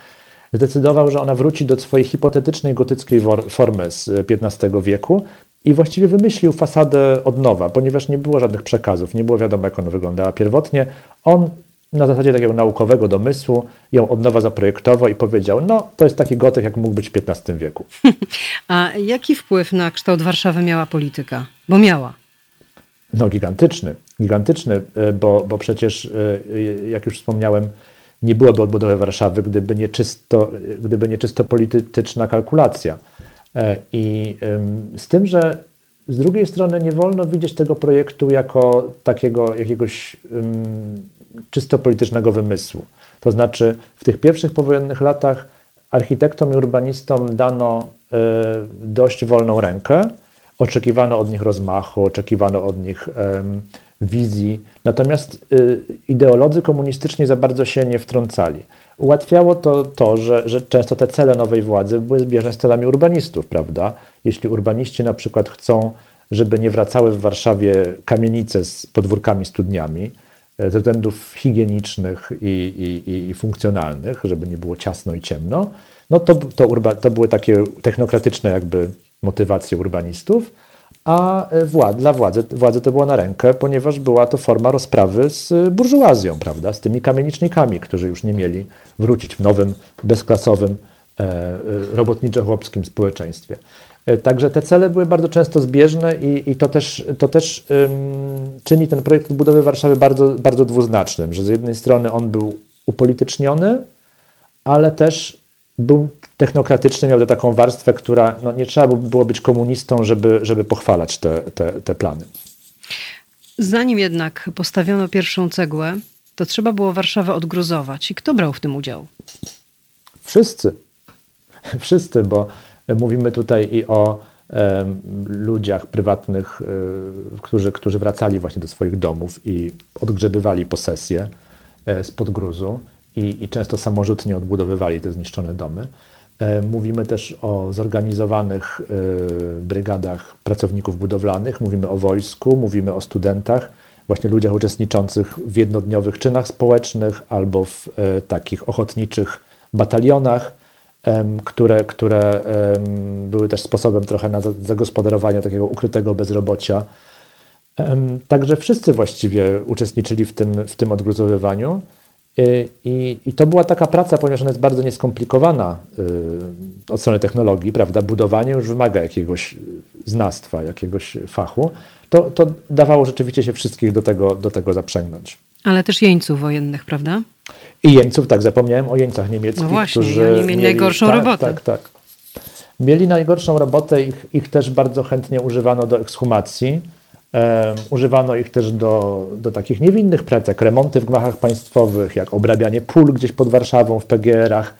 zdecydował, że ona wróci do swojej hipotetycznej gotyckiej formy z XV wieku i właściwie wymyślił fasadę od nowa, ponieważ nie było żadnych przekazów, nie było wiadomo, jak ona wyglądała pierwotnie. On na zasadzie takiego naukowego domysłu ją od nowa zaprojektował i powiedział, no to jest taki gotyk, jak mógł być w XV wieku. A jaki wpływ na kształt Warszawy miała polityka? Bo miała. No gigantyczny, gigantyczny, e, bo, bo przecież, e, jak już wspomniałem, nie byłoby odbudowy Warszawy, gdyby nie czysto, gdyby nie czysto polityczna kalkulacja. E, I z tym, że z drugiej strony nie wolno widzieć tego projektu jako takiego jakiegoś czysto politycznego wymysłu. To znaczy w tych pierwszych powojennych latach architektom i urbanistom dano dość wolną rękę. Oczekiwano od nich rozmachu, oczekiwano od nich wizji, natomiast ideolodzy komunistyczni za bardzo się nie wtrącali. Ułatwiało to to, że, że często te cele nowej władzy były zbieżne z celami urbanistów, prawda? Jeśli urbaniści na przykład chcą, żeby nie wracały w Warszawie kamienice z podwórkami, studniami, ze względów higienicznych i, i, i funkcjonalnych, żeby nie było ciasno i ciemno, no to, to, urba, to były takie technokratyczne jakby motywacje urbanistów, a e, władz, dla władzy, władzy to było na rękę, ponieważ była to forma rozprawy z burżuazją, prawda, z tymi kamienicznikami, którzy już nie mieli wrócić w nowym, bezklasowym, e, e, robotniczo-chłopskim społeczeństwie. Także te cele były bardzo często zbieżne i, i to też, to też um, czyni ten projekt budowy Warszawy bardzo, bardzo dwuznacznym, że z jednej strony on był upolityczniony, ale też był technokratyczny, miał taką warstwę, która no, nie trzeba było być komunistą, żeby, żeby pochwalać te, te, te plany. Zanim jednak postawiono pierwszą cegłę, to trzeba było Warszawę odgruzować. I kto brał w tym udział? Wszyscy. Wszyscy, bo mówimy tutaj i o ludziach prywatnych, e, którzy, którzy wracali właśnie do swoich domów i odgrzebywali posesję e, spod gruzu i, i często samorzutnie odbudowywali te zniszczone domy. E, mówimy też o zorganizowanych brygadach pracowników budowlanych, mówimy o wojsku, mówimy o studentach, właśnie ludziach uczestniczących w jednodniowych czynach społecznych albo w takich ochotniczych batalionach, które, które były też sposobem trochę na zagospodarowanie takiego ukrytego bezrobocia. Także wszyscy właściwie uczestniczyli w tym, w tym odgruzowywaniu. Y, I, I, to była taka praca, ponieważ ona jest bardzo nieskomplikowana y, od strony technologii, prawda? Budowanie już wymaga jakiegoś znastwa, jakiegoś fachu. To, to dawało rzeczywiście się wszystkich do tego, do tego zaprzęgnąć. Ale też jeńców wojennych, prawda? I jeńców, tak, zapomniałem o jeńcach niemieckich, no właśnie, którzy oni mieli najgorszą tak, robotę. Tak, tak. Mieli najgorszą robotę, ich, ich też bardzo chętnie używano do ekshumacji. Używano ich też do, do takich niewinnych prac, jak remonty w gmachach państwowych, jak obrabianie pól gdzieś pod Warszawą w PGR-ach,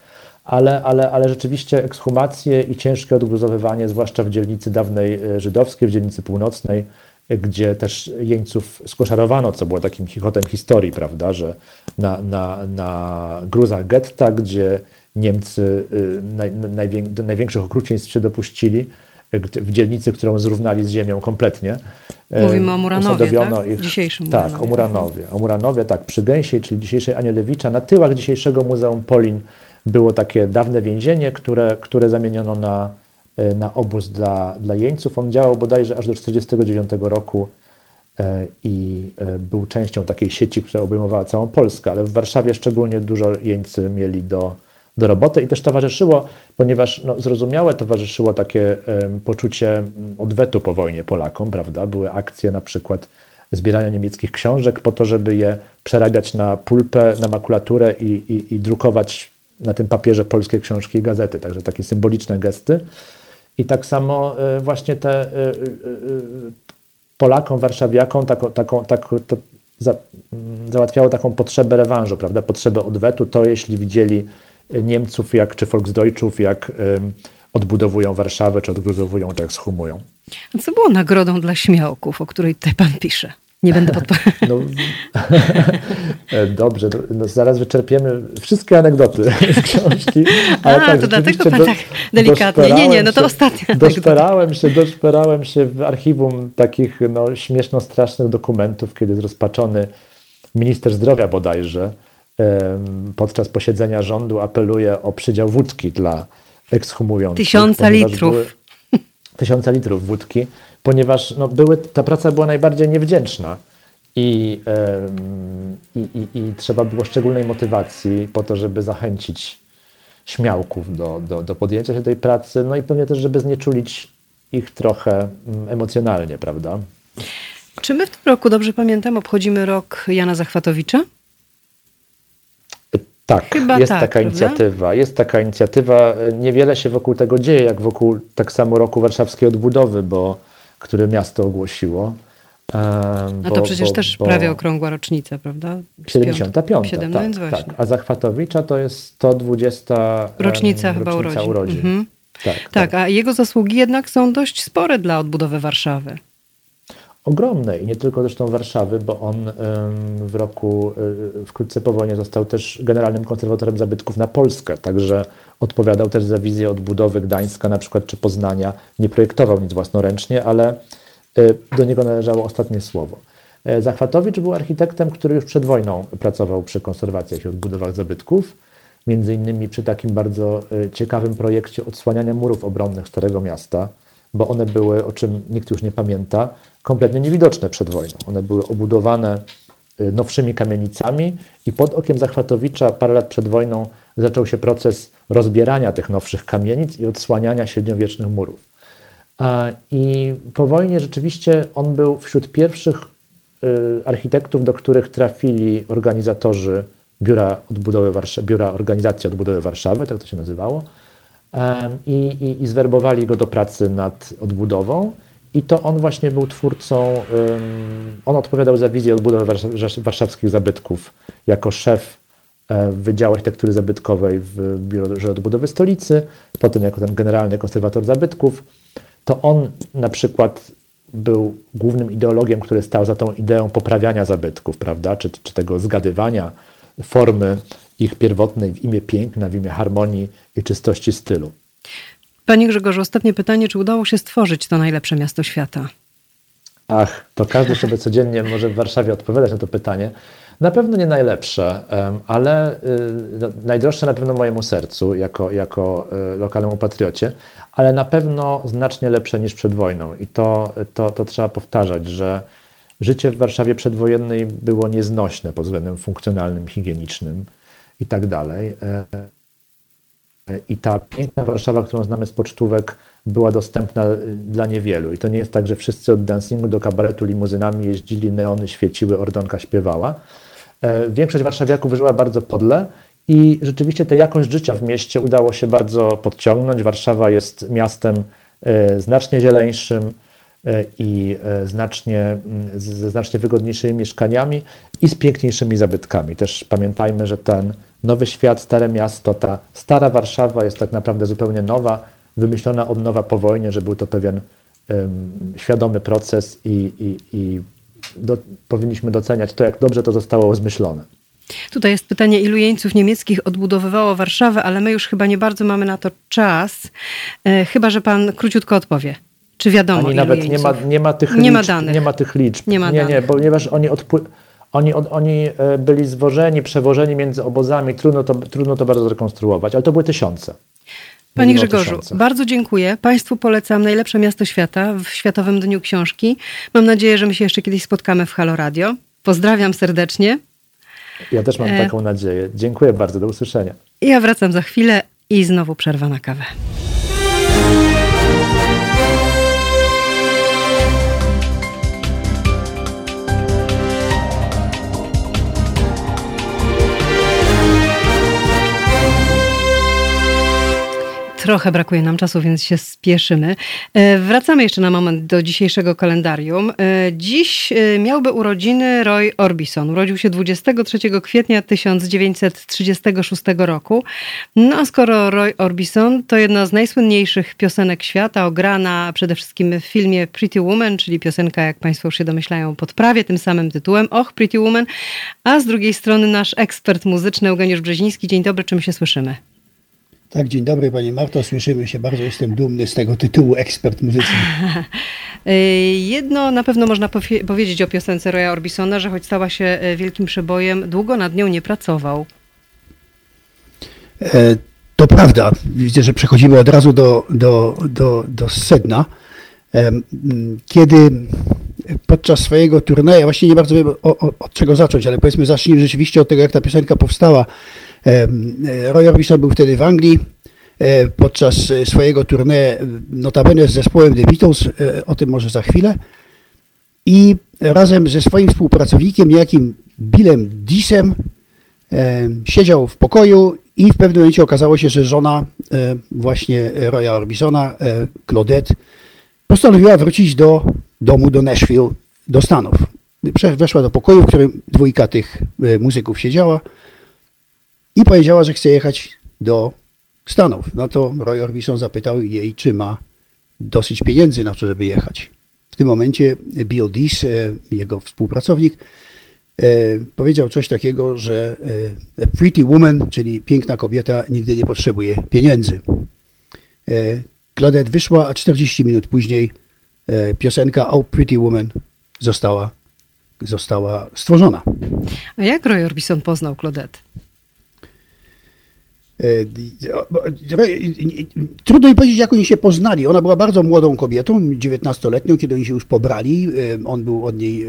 ale, ale, ale rzeczywiście ekshumacje i ciężkie odgruzowywanie, zwłaszcza w dzielnicy dawnej e, żydowskiej, w dzielnicy północnej, gdzie też jeńców skoszarowano, co było takim chichotem historii, prawda, że na, na, na gruzach getta, gdzie Niemcy y, naj, najwię, największych okrucieństw się dopuścili, w dzielnicy, którą zrównali z ziemią kompletnie. Mówimy o Muranowie, tak? Ich, dzisiejszym Tak, Muranowie. o Muranowie. O Muranowie, tak, przy Gęsiej, czyli dzisiejszej Anielewicza. Na tyłach dzisiejszego Muzeum Polin było takie dawne więzienie, które, które zamieniono na, na obóz dla, dla jeńców. On działał bodajże aż do 1949 roku e, i e, był częścią takiej sieci, która obejmowała całą Polskę, ale w Warszawie szczególnie dużo jeńcy mieli do, do roboty i też towarzyszyło, ponieważ no, zrozumiałe towarzyszyło takie poczucie odwetu po wojnie Polakom, prawda? Były akcje na przykład zbierania niemieckich książek po to, żeby je przerabiać na pulpę, na makulaturę i, i, i drukować na tym papierze polskie książki i gazety, także takie symboliczne gesty. I tak samo y, właśnie te y, y, Polakom, warszawiakom taką, taką, taką, to za, załatwiało taką potrzebę rewanżu, prawda? Potrzebę odwetu. To jeśli widzieli Niemców, jak, czy Volksdeutschów, jak odbudowują Warszawę, czy odgruzowują, czy jak schumują. A co było nagrodą dla śmiałków, o której tutaj pan pisze? Nie będę podpowiadał. No, dobrze, no, zaraz wyczerpiemy wszystkie anegdoty z książki. Ale A, tak, to dlatego pan tak delikatnie. Nie, nie, no to ostatnia doszperałem się, doszperałem się w archiwum takich no, śmieszno-strasznych dokumentów, kiedy zrozpaczony minister zdrowia bodajże podczas posiedzenia rządu apeluje o przydział wódki dla ekshumujących. Tysiąca litrów. Były, tysiąca litrów wódki, ponieważ no, były, ta praca była najbardziej niewdzięczna. I, i, i, I, trzeba było szczególnej motywacji po to, żeby zachęcić śmiałków do, do, do podjęcia się tej pracy, no i pewnie też, żeby znieczulić ich trochę mm, emocjonalnie, prawda? Czy my w tym roku, dobrze pamiętam, obchodzimy rok Jana Zachwatowicza? Tak, Chyba jest tak, taka prawda? inicjatywa. Jest taka inicjatywa. Niewiele się wokół tego dzieje, jak wokół tak samo roku warszawskiej odbudowy, bo, który miasto ogłosiło. A to przecież bo, też bo prawie okrągła rocznica, prawda? 75. 7, tak, tak. A Zachwatowicza to jest 120 rocznica, chyba urodzin. urodzin. Mhm. Tak, Tak, a jego zasługi jednak są dość spore dla odbudowy Warszawy. ogromne i nie tylko zresztą Warszawy, bo on w roku, y, wkrótce po wojnie został też generalnym konserwatorem zabytków na Polskę, także odpowiadał też za wizję odbudowy Gdańska na przykład czy Poznania. Nie projektował nic własnoręcznie, ale y, do niego należało ostatnie słowo. E, Zachwatowicz był architektem, który już przed wojną pracował przy konserwacjach i odbudowach zabytków, między innymi przy takim bardzo y, ciekawym projekcie odsłaniania murów obronnych Starego Miasta, bo one były, o czym nikt już nie pamięta, kompletnie niewidoczne przed wojną. One były obudowane nowszymi kamienicami i pod okiem Zachwatowicza parę lat przed wojną zaczął się proces rozbierania tych nowszych kamienic i odsłaniania średniowiecznych murów. I po wojnie rzeczywiście on był wśród pierwszych y, architektów, do których trafili organizatorzy Biura, Odbudowy Biura Organizacji Odbudowy Warszawy, tak to się nazywało, i, i, i zwerbowali go do pracy nad odbudową. I to on właśnie był twórcą, on odpowiadał za wizję odbudowy warsza- warszawskich zabytków jako szef e, Wydziału Architektury Zabytkowej w Biurze Odbudowy Stolicy, potem jako ten generalny konserwator zabytków. To on na przykład był głównym ideologiem, który stał za tą ideą poprawiania zabytków, prawda, czy, czy tego zgadywania formy ich pierwotnej w imię piękna, w imię harmonii i czystości stylu. Panie Grzegorzu, ostatnie pytanie, czy udało się stworzyć to najlepsze miasto świata? Ach, to każdy sobie codziennie może w Warszawie odpowiadać na to pytanie. Na pewno nie najlepsze, ale y, no, najdroższe na pewno mojemu sercu, jako, jako y, lokalnemu patriocie, ale na pewno znacznie lepsze niż przed wojną. I to, to, to trzeba powtarzać, że życie w Warszawie przedwojennej było nieznośne pod względem funkcjonalnym, higienicznym i tak dalej. I ta piękna Warszawa, którą znamy z pocztówek, była dostępna y, dla niewielu. I to nie jest tak, że wszyscy od dancingu do kabaretu limuzynami jeździli, neony świeciły, ordonka śpiewała. E, Większość warszawiaków żyła bardzo podle i rzeczywiście tę jakość życia w mieście udało się bardzo podciągnąć. Warszawa jest miastem e, znacznie zieleńszym e, i znacznie, mm, ze znacznie wygodniejszymi mieszkaniami i z piękniejszymi zabytkami. Też pamiętajmy, że ten nowy świat, stare miasto, ta stara Warszawa jest tak naprawdę zupełnie nowa, wymyślona od nowa po wojnie, że był to pewien em, świadomy proces i, i, i do, powinniśmy doceniać to, jak dobrze to zostało zmyślone. Tutaj jest pytanie, ilu jeńców niemieckich odbudowywało Warszawę, ale my już chyba nie bardzo mamy na to czas. E, chyba, że pan króciutko odpowie. Czy wiadomo, Ani nawet jeńców? nie ma, nie ma tych Nie liczb. ma danych. Nie ma tych liczb. Nie ma nie, nie, ponieważ oni, odpły, oni, oni e, byli zwożeni, przewożeni między obozami. Trudno to, trudno to bardzo zrekonstruować, ale to były tysiące. Panie Grzegorzu, bardzo dziękuję. Państwu polecam najlepsze miasto świata w Światowym Dniu Książki. Mam nadzieję, że my się jeszcze kiedyś spotkamy w Halo Radio. Pozdrawiam serdecznie. Ja też mam E. taką nadzieję. Dziękuję bardzo. Do usłyszenia. Ja wracam za chwilę i znowu przerwa na kawę. Trochę brakuje nam czasu, więc się spieszymy. E, Wracamy jeszcze na moment do dzisiejszego kalendarium. E, Dziś e, miałby urodziny Roy Orbison. Urodził się 23 kwietnia 1936 roku. No a skoro Roy Orbison to jedna z najsłynniejszych piosenek świata, ograna przede wszystkim w filmie Pretty Woman, czyli piosenka, jak Państwo już się domyślają, pod prawie tym samym tytułem, Och, Pretty Woman, a z drugiej strony nasz ekspert muzyczny Eugeniusz Brzeziński. Dzień dobry, czym się słyszymy? Tak, dzień dobry Pani Marto, słyszymy się, bardzo jestem dumny z tego tytułu ekspert muzyczny. Y, Jedno na pewno można powie- powiedzieć o piosence Roya Orbisona, że choć stała się y, wielkim przebojem, długo nad nią nie pracował. E, To prawda, widzę, że przechodzimy od razu do, do, do, do sedna. Kiedy podczas swojego turnieju, właściwie nie bardzo wiem o, o, od czego zacząć, ale powiedzmy zacznijmy rzeczywiście od tego, jak ta piosenka powstała. E, Roy Orbison był wtedy w Anglii e, podczas swojego turnieju, notabene z zespołem The Beatles, e, o tym może za chwilę. I razem ze swoim współpracownikiem, niejakim Billem Disem, siedział w pokoju i w pewnym momencie okazało się, że żona właśnie Roya Orbisona, Claudette, postanowiła wrócić do domu, do Nashville, do Stanów. Weszła do pokoju, w którym dwójka tych e, muzyków siedziała i powiedziała, że chce jechać do Stanów. No to Roy Orbison zapytał jej, czy ma dosyć pieniędzy na to, żeby jechać. W tym momencie Bill Dees, jego współpracownik, e, powiedział coś takiego, że e, a pretty woman, czyli piękna kobieta, nigdy nie potrzebuje pieniędzy. Claudette wyszła, a 40 minut później piosenka Oh Pretty Woman została, została stworzona. A jak Roy Orbison poznał Claudette? Trudno mi powiedzieć, jak oni się poznali. Ona była bardzo młodą kobietą, 19-letnią, kiedy oni się już pobrali. On był od niej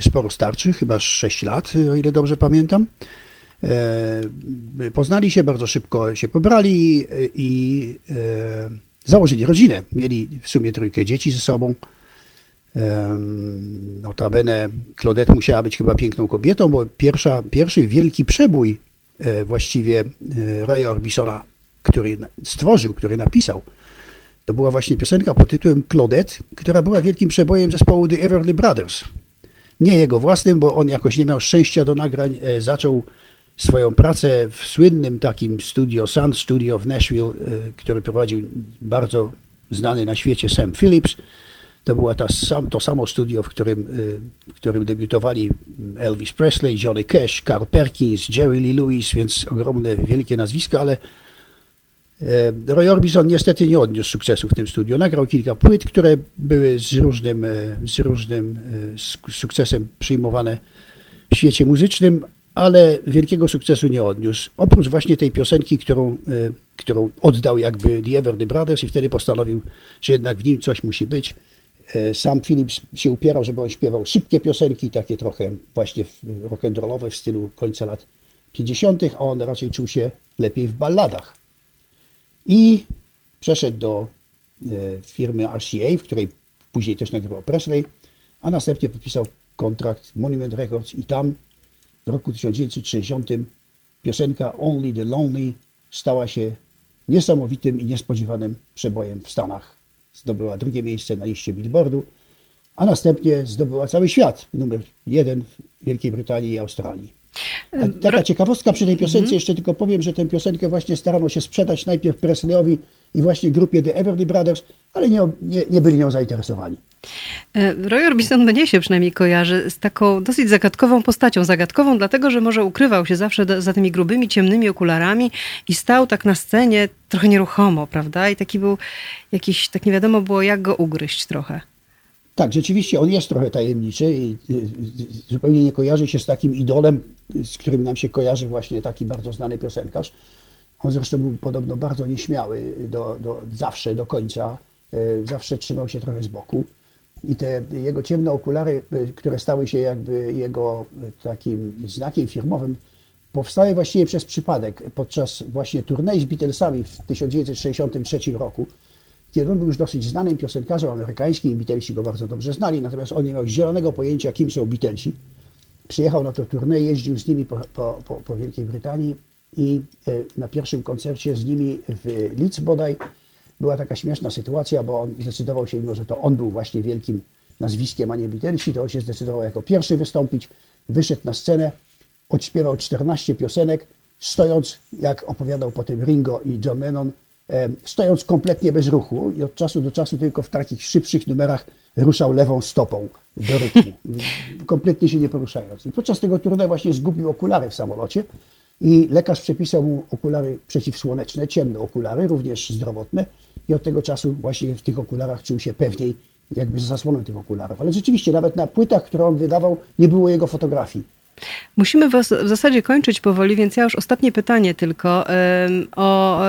sporo starszy, chyba 6 lat, o ile dobrze pamiętam. Poznali się, bardzo szybko się pobrali i założyli rodzinę. Mieli w sumie trójkę dzieci ze sobą. Notabene Claudette musiała być chyba piękną kobietą, bo pierwsza, pierwszy wielki przebój E, właściwie e, Raya Orbisona, który stworzył, który napisał, to była właśnie piosenka pod tytułem Claudette, która była wielkim przebojem zespołu The Everly Brothers. Nie jego własnym, bo on jakoś nie miał szczęścia do nagrań. E, zaczął swoją pracę w słynnym takim studio, Sound Studio w Nashville, który prowadził bardzo znany na świecie Sam Phillips. To było to, sam, to samo studio, w którym, y, w którym debiutowali Elvis Presley, Johnny Cash, Carl Perkins, Jerry Lee Lewis, więc ogromne, wielkie nazwiska, ale e, Roy Orbison niestety nie odniósł sukcesu w tym studiu. Nagrał kilka płyt, które były z różnym, e, z różnym e, sukcesem przyjmowane w świecie muzycznym, ale wielkiego sukcesu nie odniósł. Oprócz właśnie tej piosenki, którą, którą oddał jakby The Everly Brothers i wtedy postanowił, że jednak w nim coś musi być. E, sam Philips się upierał, żeby on śpiewał szybkie piosenki, takie trochę właśnie rock'n'rollowe w stylu końca lat 50., a on raczej czuł się lepiej w balladach. I przeszedł do e, firmy RCA, w której później też nagrywał Presley, a następnie podpisał kontrakt Monument Records i tam w roku 1960 piosenka Only the Lonely stała się niesamowitym i niespodziewanym przebojem w Stanach zdobyła drugie miejsce na liście Billboardu, a następnie zdobyła cały świat, numer jeden w Wielkiej Brytanii i Australii. A taka ciekawostka przy tej piosence, mhm. jeszcze tylko powiem, że tę piosenkę właśnie starano się sprzedać najpierw Presleyowi i właśnie grupie The Everly Brothers, ale nie, nie, nie byli nią zainteresowani. E, Roy Orbison mnie się przynajmniej kojarzy z taką dosyć zagadkową postacią. Zagadkową dlatego, że może ukrywał się zawsze za tymi grubymi, ciemnymi okularami i stał tak na scenie trochę nieruchomo, prawda? I taki był jakiś, tak nie wiadomo było jak go ugryźć trochę. Tak, rzeczywiście on jest trochę tajemniczy i zupełnie nie kojarzy się z takim idolem, z którym nam się kojarzy właśnie taki bardzo znany piosenkarz. On zresztą był podobno bardzo nieśmiały do, do, zawsze, do końca. E, zawsze trzymał się trochę z boku. I te jego ciemne okulary, e, które stały się jakby jego takim znakiem firmowym, powstały właściwie przez przypadek podczas właśnie turniej z Beatlesami w 1963 roku, kiedy on był już dosyć znanym piosenkarzem amerykańskim, Beatlesi go bardzo dobrze znali, natomiast on nie miał zielonego pojęcia, kim są Beatlesi. Przyjechał na to turniej, jeździł z nimi po, po, po, po Wielkiej Brytanii i na pierwszym koncercie z nimi w Leeds bodaj była taka śmieszna sytuacja, bo on zdecydował się, mimo że to on był właśnie wielkim nazwiskiem, a nie Beatlesi, to on się zdecydował jako pierwszy wystąpić, wyszedł na scenę, odśpiewał 14 piosenek, stojąc, jak opowiadał potem Ringo i John Lennon, stojąc kompletnie bez ruchu i od czasu do czasu tylko w takich szybszych numerach ruszał lewą stopą do rytmu, kompletnie się nie poruszając. I podczas tego turnieju właśnie zgubił okulary w samolocie i lekarz przepisał mu okulary przeciwsłoneczne, ciemne okulary, również zdrowotne i od tego czasu właśnie w tych okularach czuł się pewniej, jakby z zasłoną tych okularów. Ale rzeczywiście nawet na płytach, które on wydawał, nie było jego fotografii. Musimy w zasadzie kończyć powoli, więc ja już ostatnie pytanie tylko o,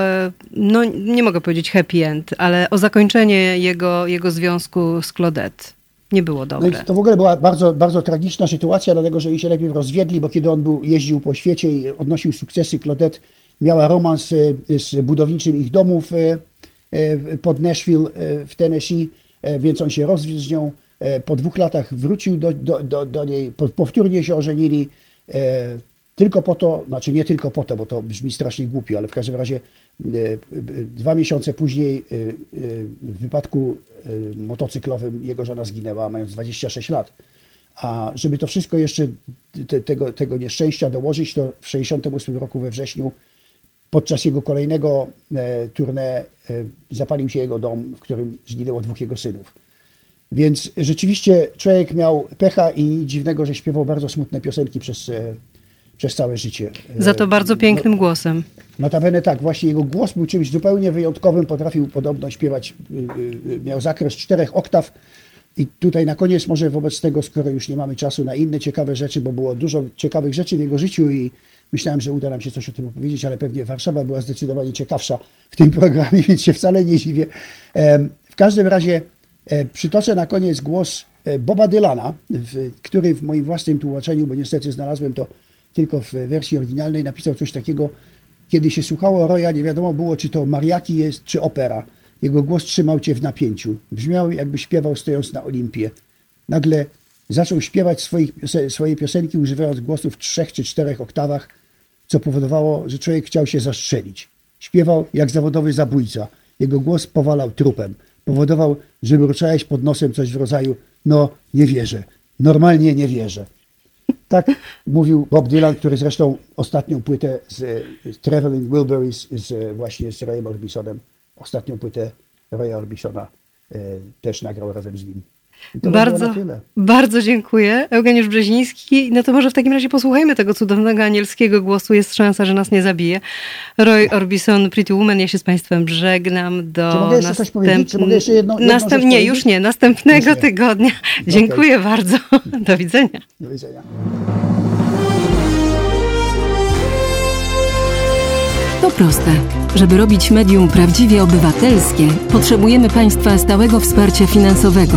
no nie mogę powiedzieć happy end, ale o zakończenie jego, jego związku z Claudette. Nie było dobre. No to w ogóle była bardzo, bardzo tragiczna sytuacja, dlatego że oni się lepiej rozwiedli, bo kiedy on był, jeździł po świecie i odnosił sukcesy, Claudette miała romans e, z budowniczym ich domów e, e, pod Nashville w Tennessee, więc on się rozwiódł z nią. Po dwóch latach wrócił do, do, do, do niej, powtórnie się ożenili. Tylko po to, znaczy nie tylko po to, bo to brzmi strasznie głupio, ale w każdym razie dwa miesiące później w wypadku motocyklowym jego żona zginęła, mając 26 lat. A żeby to wszystko jeszcze, te, tego, tego nieszczęścia dołożyć, to w 1968 roku we wrześniu podczas jego kolejnego e, tournée e, zapalił się jego dom, w którym zginęło dwóch jego synów. Więc rzeczywiście człowiek miał pecha i dziwnego, że śpiewał bardzo smutne piosenki przez, e, przez całe życie. E, Za to bardzo pięknym głosem. Notabene tak, właśnie jego głos był czymś zupełnie wyjątkowym, potrafił podobno śpiewać, y, miał zakres czterech oktaw. I tutaj na koniec może wobec tego, skoro już nie mamy czasu na inne ciekawe rzeczy, bo było dużo ciekawych rzeczy w jego życiu i myślałem, że uda nam się coś o tym opowiedzieć, ale pewnie Warszawa była zdecydowanie ciekawsza w tym programie, więc się wcale nie dziwię. W każdym razie e, przytoczę na koniec głos e, Boba Dylana, który w moim własnym tłumaczeniu, bo niestety znalazłem to tylko w wersji oryginalnej, napisał coś takiego, kiedy się słuchało Roya, nie wiadomo było, czy to mariaki jest, czy opera. Jego głos trzymał cię w napięciu. Brzmiał, jakby śpiewał stojąc na Olimpie. Nagle zaczął śpiewać swoich, swoje piosenki, używając głosu w trzech czy czterech oktawach, co powodowało, że człowiek chciał się zastrzelić. Śpiewał jak zawodowy zabójca. Jego głos powalał trupem. Powodował, że mruczałeś pod nosem coś w rodzaju no, nie wierzę. Normalnie nie wierzę. Tak mówił Bob Dylan, który zresztą ostatnią płytę z, z Traveling Wilburys, z, właśnie z Rayem Orbisonem, ostatnią płytę Raya Orbisona e, też nagrał razem z nim. Bardzo, bardzo dziękuję. Eugeniusz Brzeziński. No to może w takim razie posłuchajmy tego cudownego anielskiego głosu. Jest szansa, że nas nie zabije. Roy Orbison, Pretty Woman. Ja się z Państwem żegnam do Czy mogę jeszcze coś powiedzieć? Czy mogę jeszcze jedną- jedną Następ... rzecz Nie, już nie. Następnego nie. tygodnia. Dziękuję bardzo. Do widzenia. Do widzenia. To proste. Żeby robić medium prawdziwie obywatelskie, potrzebujemy Państwa stałego wsparcia finansowego.